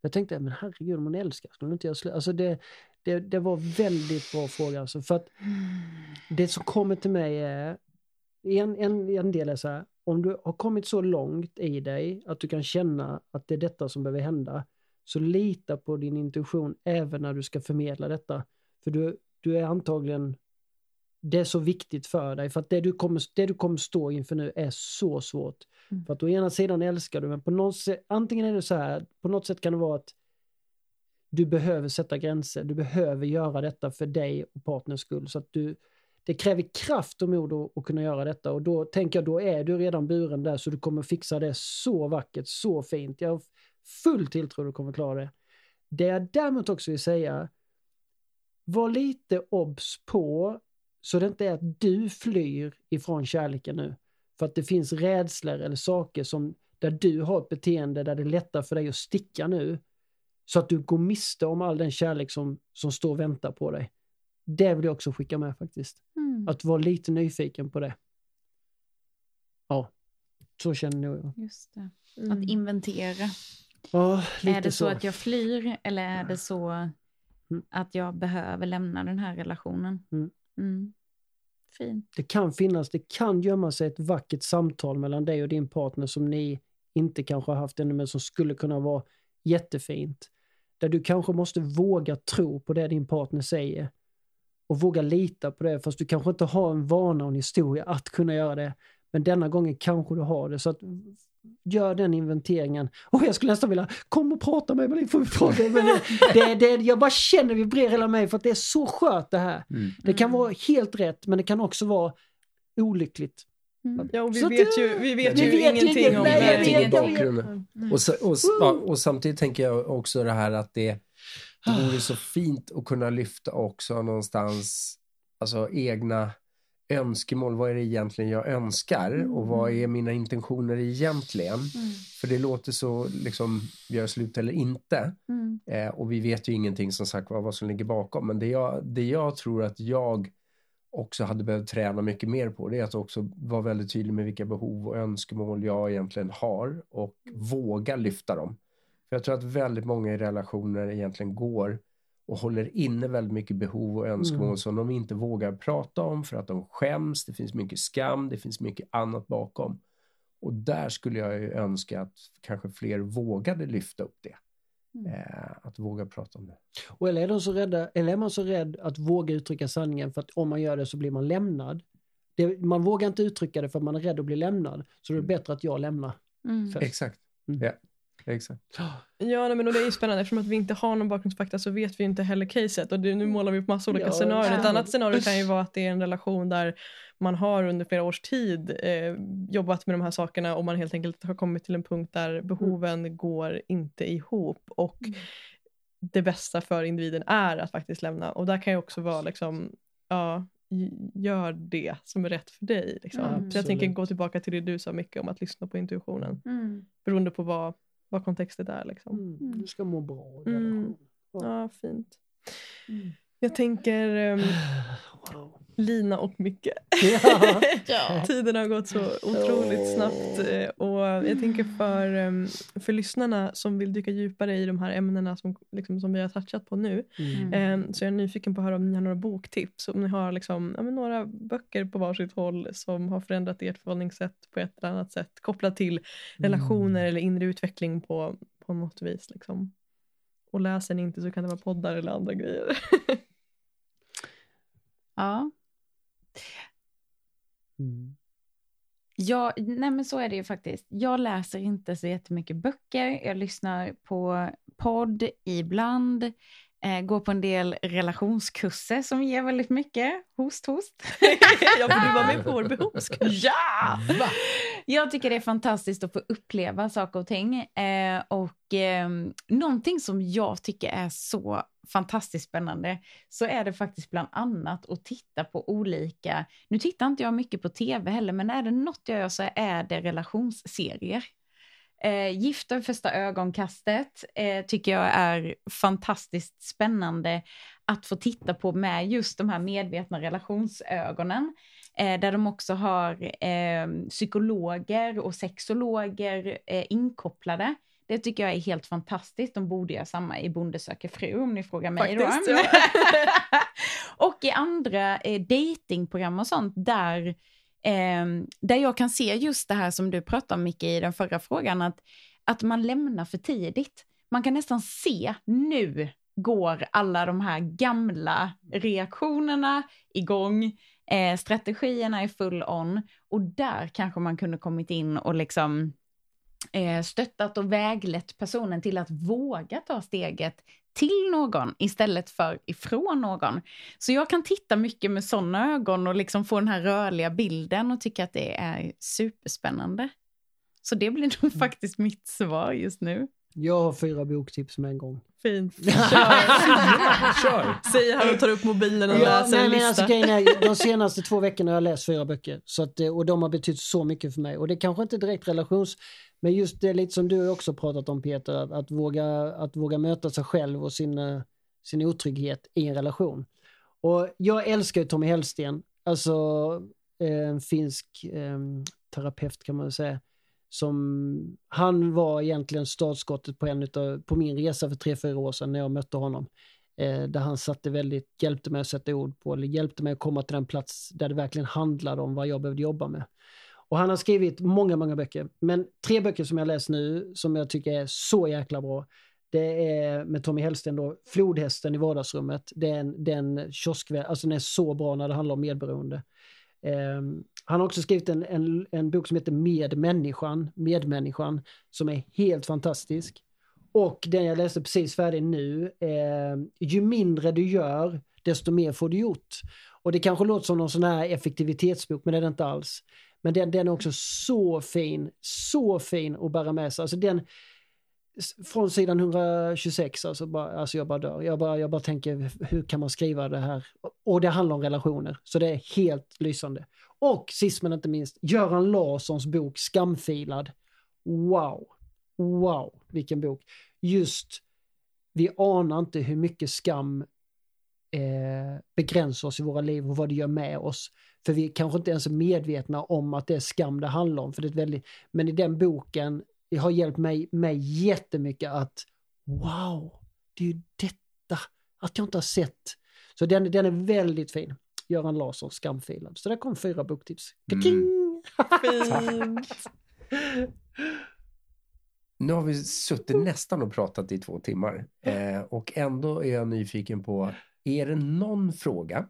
Jag tänkte, men herregud, om hon älskar, skulle inte göra slut? Alltså det, det, det var väldigt bra fråga. Alltså, för att det som kommer till mig är, en, en, en del är så här, om du har kommit så långt i dig att du kan känna att det är detta som behöver hända, så lita på din intuition även när du ska förmedla detta. För du, du är antagligen det är så viktigt för dig för att det du kommer, det du kommer stå inför nu är så svårt. Mm. För att å ena sidan älskar du men på något sätt, antingen är det så här, på något sätt kan det vara att du behöver sätta gränser, du behöver göra detta för dig och partners skull. Så att du, det kräver kraft och mod att, kunna göra detta och då tänker jag då är du redan buren där så du kommer fixa det så vackert, så fint. Jag har full tilltro att du kommer klara det. Det jag däremot också vill säga, var lite obs på så det inte är att du flyr ifrån kärleken nu. För att det finns rädslor eller saker som där du har ett beteende där det är lättare för dig att sticka nu. Så att du går miste om all den kärlek som, som står och väntar på dig. Det vill jag också skicka med faktiskt. Mm. Att vara lite nyfiken på det. Ja, så känner jag. Just det. Mm. Att inventera. Ja, är det så. så. att jag flyr eller är det så mm. att jag behöver lämna den här relationen? Mm. Mm. Fint. Det kan finnas, det kan gömma sig ett vackert samtal mellan dig och din partner som ni inte kanske har haft ännu men som skulle kunna vara jättefint. Där du kanske måste våga tro på det din partner säger och våga lita på det fast du kanske inte har en vana och en historia att kunna göra det. Men denna gången kanske du har det. Så att gör den inventeringen. Och jag skulle nästan vilja, kom och prata med mig, får vi prata. Men det, det, jag bara känner vibrerar hela mig för att det är så skört det här. Mm. Det kan vara helt rätt men det kan också vara olyckligt. Mm. Ja, och vi, vet ju, vi vet ju vet ingenting om det. bakgrunden. Mm. Och, och, och, och, samtidigt tänker jag också det här att det, det vore så fint att kunna lyfta också någonstans alltså egna önskemål, vad är det egentligen jag önskar mm. och vad är mina intentioner egentligen? Mm. För det låter så, liksom, gör slut eller inte. Mm. Eh, och vi vet ju ingenting som sagt vad, vad som ligger bakom. Men det jag, det jag tror att jag också hade behövt träna mycket mer på det är att också vara väldigt tydlig med vilka behov och önskemål jag egentligen har och våga lyfta dem. För jag tror att väldigt många i relationer egentligen går och håller inne väldigt mycket behov och önskemål mm. som de inte vågar prata om för att de skäms. Det finns mycket skam, det finns mycket annat bakom. Och där skulle jag ju önska att kanske fler vågade lyfta upp det. Mm. Eh, att våga prata om det. Och eller är, de så rädda, eller är man så rädd att våga uttrycka sanningen för att om man gör det så blir man lämnad. Det, man vågar inte uttrycka det för att man är rädd att bli lämnad. Så det är mm. bättre att jag lämnar. Mm. Exakt. Mm. Ja. Exakt. Ja, nej, men och det är ju spännande eftersom att vi inte har någon bakgrundsfakta så vet vi inte heller caset och det, nu målar vi upp massa olika ja, scenarier. Ett annat scenario kan ju vara att det är en relation där man har under flera års tid eh, jobbat med de här sakerna och man helt enkelt har kommit till en punkt där behoven mm. går inte ihop och mm. det bästa för individen är att faktiskt lämna och där kan ju också vara liksom, ja, gör det som är rätt för dig. Liksom. Mm. Så jag tänker gå tillbaka till det du sa mycket om att lyssna på intuitionen. Mm. Beroende på vad, vad kontextet är. Liksom. Mm. Du ska må bra i Mm. relation. Ja, fint. Mm. Jag tänker ehm, Wow. Lina och Micke. Ja. Ja. Tiden har gått så otroligt Åh. snabbt. eh, Och jag tänker för, ehm, för lyssnarna som vill dyka djupare i de här ämnena som, liksom, som vi har touchat på nu. Mm. ehm, Så jag är nyfiken på att höra om ni har några boktips. Om ni har liksom, ja, några böcker på varsitt håll som har förändrat ert förhållningssätt på ett eller annat sätt. Kopplat till relationer eller inre utveckling på, på något vis. Liksom. Och läser ni inte så kan det vara poddar eller andra grejer. ja. Mm. Ja, nej men så är det ju faktiskt. Jag läser inte så jättemycket böcker. Jag lyssnar på podd ibland. Eh, går på en del relationskurser som ger väldigt mycket. Host, host. ja, för du var med på vår behovskurs. Ja! Jag tycker det är fantastiskt att få uppleva saker och ting. Eh, och eh, någonting som jag tycker är så fantastiskt spännande så är det faktiskt bland annat att titta på olika, nu tittar inte jag mycket på tv heller, men är det något jag gör så är det relationsserier. Eh, Gifta vid första ögonkastet eh, tycker jag är fantastiskt spännande att få titta på med just de här medvetna relationsögonen. Eh, där de också har eh, psykologer och sexologer eh, inkopplade. Det tycker jag är helt fantastiskt. De borde göra samma i Bonde söker fru om ni frågar mig. Faktiskt, då. ja. och i andra eh, datingprogram och sånt där, eh, där jag kan se just det här som du pratade om Micke i den förra frågan, att, att man lämnar för tidigt. Man kan nästan se nu går alla de här gamla reaktionerna igång, eh, strategierna är full on och där kanske man kunde kommit in och liksom eh, stöttat och väglett personen till att våga ta steget till någon istället för ifrån någon. Så jag kan titta mycket med sådana ögon och liksom få den här rörliga bilden och tycka att det är superspännande. Så det blir nog faktiskt mitt svar just nu. Jag har fyra boktips med en gång. Fint. Kör! Säger han och tar upp mobilen och Ja, läser nej, en men lista. alltså, är, de senaste två veckorna har jag läst fyra böcker så att, eh, och de har betytt så mycket för mig. Och det kanske inte är direkt relations... Men just det lite som du också pratat om Peter, att, att, våga, att våga möta sig själv och sin, eh, sin otrygghet i en relation. Och jag älskar ju Tommy Hellsten, alltså eh, en finsk eh, terapeut kan man säga. Som, han var egentligen startskottet på, en utav, på min resa för tre, fyra år sedan när jag mötte honom. Eh, där han satte väldigt, hjälpte mig att sätta ord på, eller hjälpte mig att komma till den plats där det verkligen handlade om vad jag behövde jobba med. Och han har skrivit många, många böcker. Men tre böcker som jag läst nu som jag tycker är så jäkla bra. Det är med Tommy Hellsten då, Flodhästen i vardagsrummet. Den, den kioskvä- alltså den är så bra när det handlar om medberoende. Ehm, han har också skrivit en, en, en bok som heter Medmänniskan, Medmänniskan, som är helt fantastisk. Och den jag läste precis färdig nu, eh, ju mindre du gör, desto mer får du gjort. Och det kanske låter som någon sån här effektivitetsbok, men det är det inte alls. Men den, den är också så fin, så fin att bära med sig. Alltså den, från sidan 126, alltså, bara, alltså jag bara dör. Jag bara, jag bara tänker, hur kan man skriva det här? Och det handlar om relationer, så det är helt lysande. Och sist men inte minst, Göran Larssons bok Skamfilad. Wow, wow, vilken bok. Just, vi anar inte hur mycket skam eh, begränsar oss i våra liv och vad det gör med oss. För vi kanske inte ens är medvetna om att det är skam det handlar om. För det är väldigt, men i den boken det har hjälpt mig, mig jättemycket att wow, det är ju detta, att jag inte har sett. Så den, den är väldigt fin. Göran Larsson, Skamfilad. Så där kom fyra boktips. Mm. Fint. Nu har vi suttit nästan och pratat i två timmar eh, och ändå är jag nyfiken på, är det någon fråga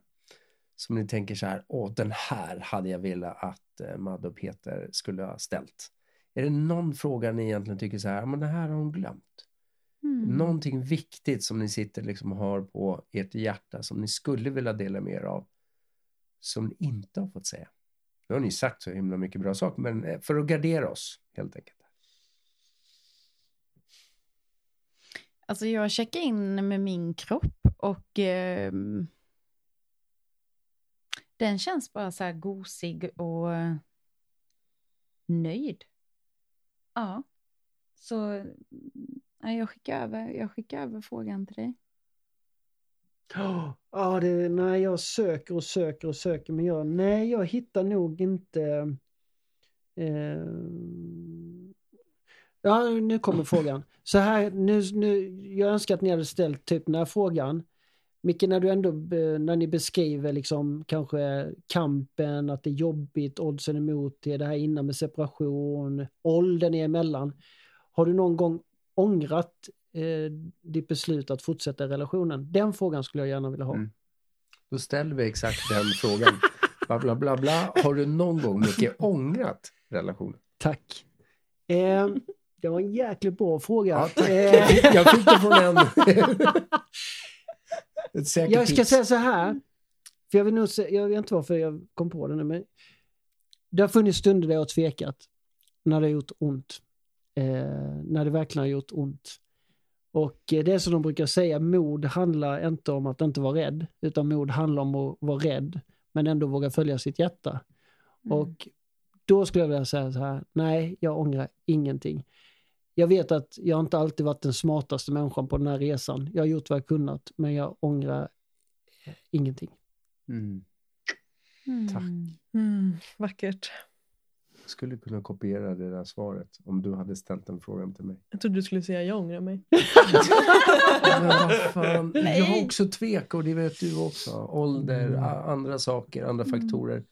som ni tänker så här, åh den här hade jag velat att eh, Madde och Peter skulle ha ställt? Är det någon fråga ni egentligen tycker så här, men det här har hon glömt? Mm. Någonting viktigt som ni sitter liksom och har på ert hjärta som ni skulle vilja dela med er av som ni inte har fått säga? Nu har ni sagt så himla mycket bra saker, men eh, för att gardera oss helt enkelt. Alltså jag checkar in med min kropp och ehm, Den känns bara så här gosig och nöjd. Ja. Så ja, jag, skickar över, jag skickar över frågan till dig. Ja, det, nej, jag söker och söker och söker men jag, nej, jag hittar nog inte... Eh, ja, nu kommer frågan. Så här, nu, nu, jag önskar att ni hade ställt typ den här frågan. Micke, när du ändå, när ni beskriver liksom kanske kampen, att det är jobbigt, oddsen emot det, det här innan med separation, åldern är emellan. Har du någon gång ångrat eh, ditt beslut att fortsätta relationen? Den frågan skulle jag gärna vilja ha. Mm. Då ställer vi exakt den frågan. Bla, bla, bla, bla. Har du någon gång mycket ångrat relationen? Tack. Eh, det var en jäkligt bra fråga. Ja. Eh, Jag fick det från en. Ett säkert jag ska tips. säga så här, för jag, vill nog se, jag vet inte varför jag kom på det nu, men det har funnits stunder där jag har tvekat, när det har gjort ont. Eh, när det verkligen har gjort ont. Och eh, det är som de brukar säga, mod handlar inte om att inte vara rädd, utan mod handlar om att vara rädd, men ändå våga följa sitt hjärta. Och då skulle jag vilja säga så här, nej, jag ångrar ingenting. Jag vet att jag inte alltid varit den smartaste människan på den här resan. Jag har gjort vad jag kunnat, men jag ångrar ingenting. Mm. Tack. Mm, vackert. Jag skulle kunna kopiera det där svaret om du hade ställt den frågan till mig. Jag trodde du skulle säga jag ångrar mig. Jag har också tvek och det vet du också. Ålder, Mm. andra saker, andra faktorer.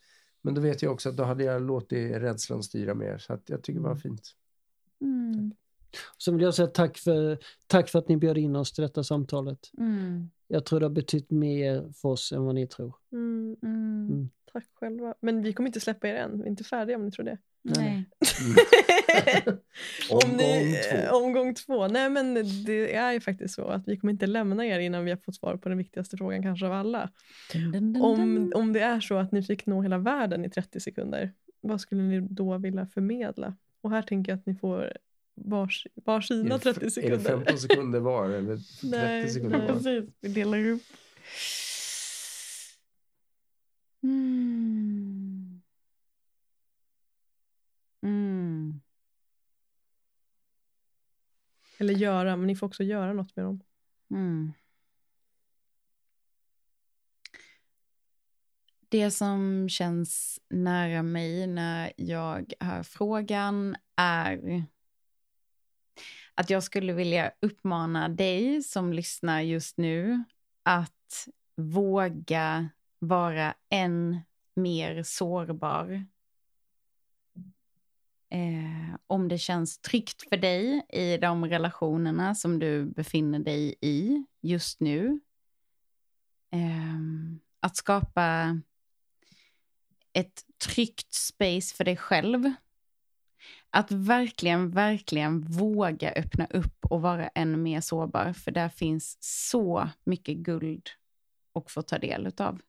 Men då vet jag också att då hade jag låtit rädslan styra mer. Så att jag tycker det var fint. Mm. Så vill jag säga tack för, tack för att ni bjöd in oss till detta samtalet. Mm. Jag tror det har betytt mer för oss än vad ni tror. Mm, Mm. Mm. tack själva. Men vi kommer inte släppa er än. Vi är inte färdiga om ni tror det. Nej. Om Omgång ni, två. Omgång två. Nej men det är ju faktiskt så att vi kommer inte lämna er innan vi har fått svar på den viktigaste frågan kanske av alla. Dun, dun, dun, Om, om det är så att ni fick nå hela världen i 30 sekunder, vad skulle ni då vilja förmedla? Och här tänker jag att ni får vars, Är varsina det f- 30 Är sekunder. det 15 sekunder var eller 30 Nej, sekunder nej, var? precis. Vi delar upp. Mm. Mm. Eller göra, men ni får också göra något med dem. Mm. Det som känns nära mig när jag hör frågan är att jag skulle vilja uppmana dig som lyssnar just nu att våga vara än mer sårbar. Eh, om det känns tryggt för dig i de relationerna som du befinner dig i just nu. Eh, att skapa ett tryggt space för dig själv. Att verkligen, verkligen våga öppna upp och vara ännu mer sårbar. För där finns så mycket guld att få ta del av.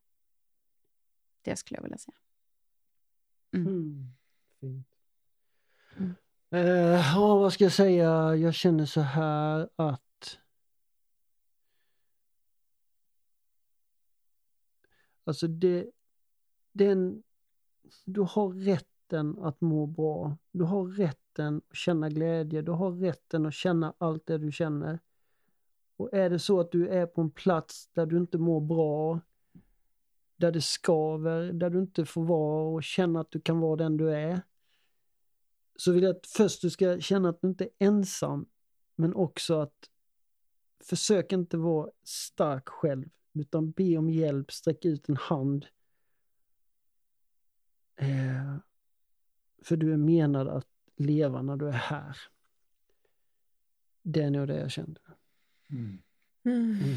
Det skulle jag vilja säga. Mm. Fint. Mm. Eh, ja, vad ska jag säga? Jag känner så här att Alltså det, den, du har rätten att må bra. Du har rätten att känna glädje. Du har rätten att känna allt det du känner. Och är det så att du är på en plats där du inte mår bra, där det skaver, där du inte får vara och känna att du kan vara den du är. Så vill jag att först du ska känna att du inte är ensam, men också att försök inte vara stark själv, utan be om hjälp, sträck ut en hand. Eh, för du är menad att leva när du är här. Det är nog det jag kände. Mm. Mm. Mm.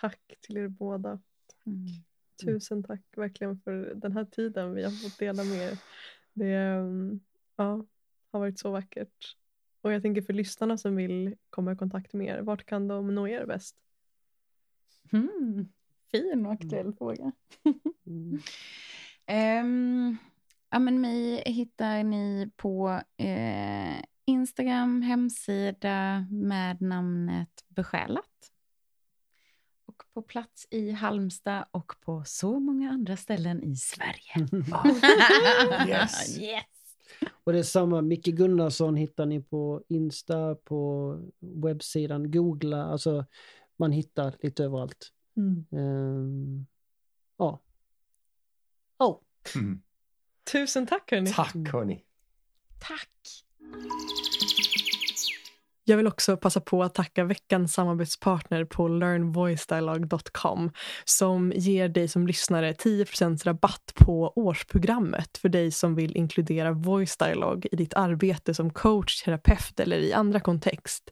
Tack till er båda. Mm. Tusen tack verkligen för den här tiden vi har fått dela med er. Det mm, ja, har varit så vackert. Och jag tänker för lyssnarna som vill komma i kontakt med er, vart kan de nå er bäst? Mm. Fin och aktuell fråga. Mm. Ehm, ja, men mig hittar ni på eh, Instagram, hemsida med namnet Besjälat. Och på plats i Halmstad och på så många andra ställen i Sverige. Yes. yes. Och det är samma, Micke Gunnarsson hittar ni på Insta, på webbsidan, googla, alltså man hittar lite överallt. Mm. Ehm, ja. Ja. Mm. Tusen tack hörni. Tack hörni. Tack. Jag vill också passa på att tacka veckans samarbetspartner på learnvoicedialog.com som ger dig som lyssnare 10 rabatt på årsprogrammet för dig som vill inkludera voice dialog i ditt arbete som coach, terapeut eller i andra kontext.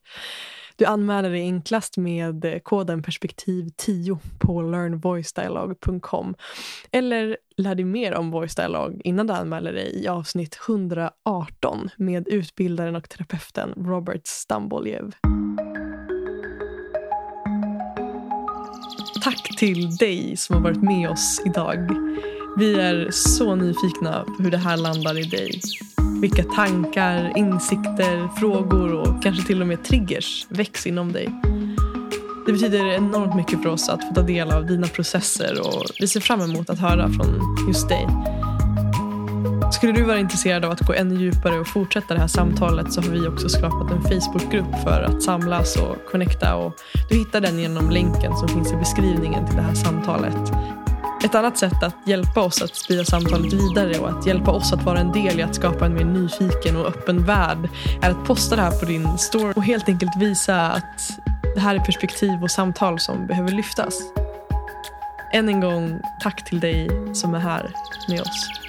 Du anmäler dig enklast med eh, koden perspektiv 10 på learnvoicedialog.com eller lär dig mer om voice dialog innan du anmäler dig i avsnitt 118 med utbildaren och terapeuten Robert Stamboljev. Tack till dig som har varit med oss idag. Vi är så nyfikna på hur det här landar i dig. Vilka tankar, insikter, frågor och kanske till och med triggers väcks inom dig. Det betyder enormt mycket för oss att få ta del av dina processer och vi ser fram emot att höra från just dig. Skulle du vara intresserad av att gå ännu djupare och fortsätta det här samtalet så har vi också skapat en Facebookgrupp för att samlas och connecta och du hittar den genom länken som finns i beskrivningen till det här samtalet. Ett annat sätt att hjälpa oss att sprida samtalet vidare och att hjälpa oss att vara en del i att skapa en mer nyfiken och öppen värld är att posta det här på din story och helt enkelt visa att det här är perspektiv och samtal som behöver lyftas. Än en gång, tack till dig som är här med oss.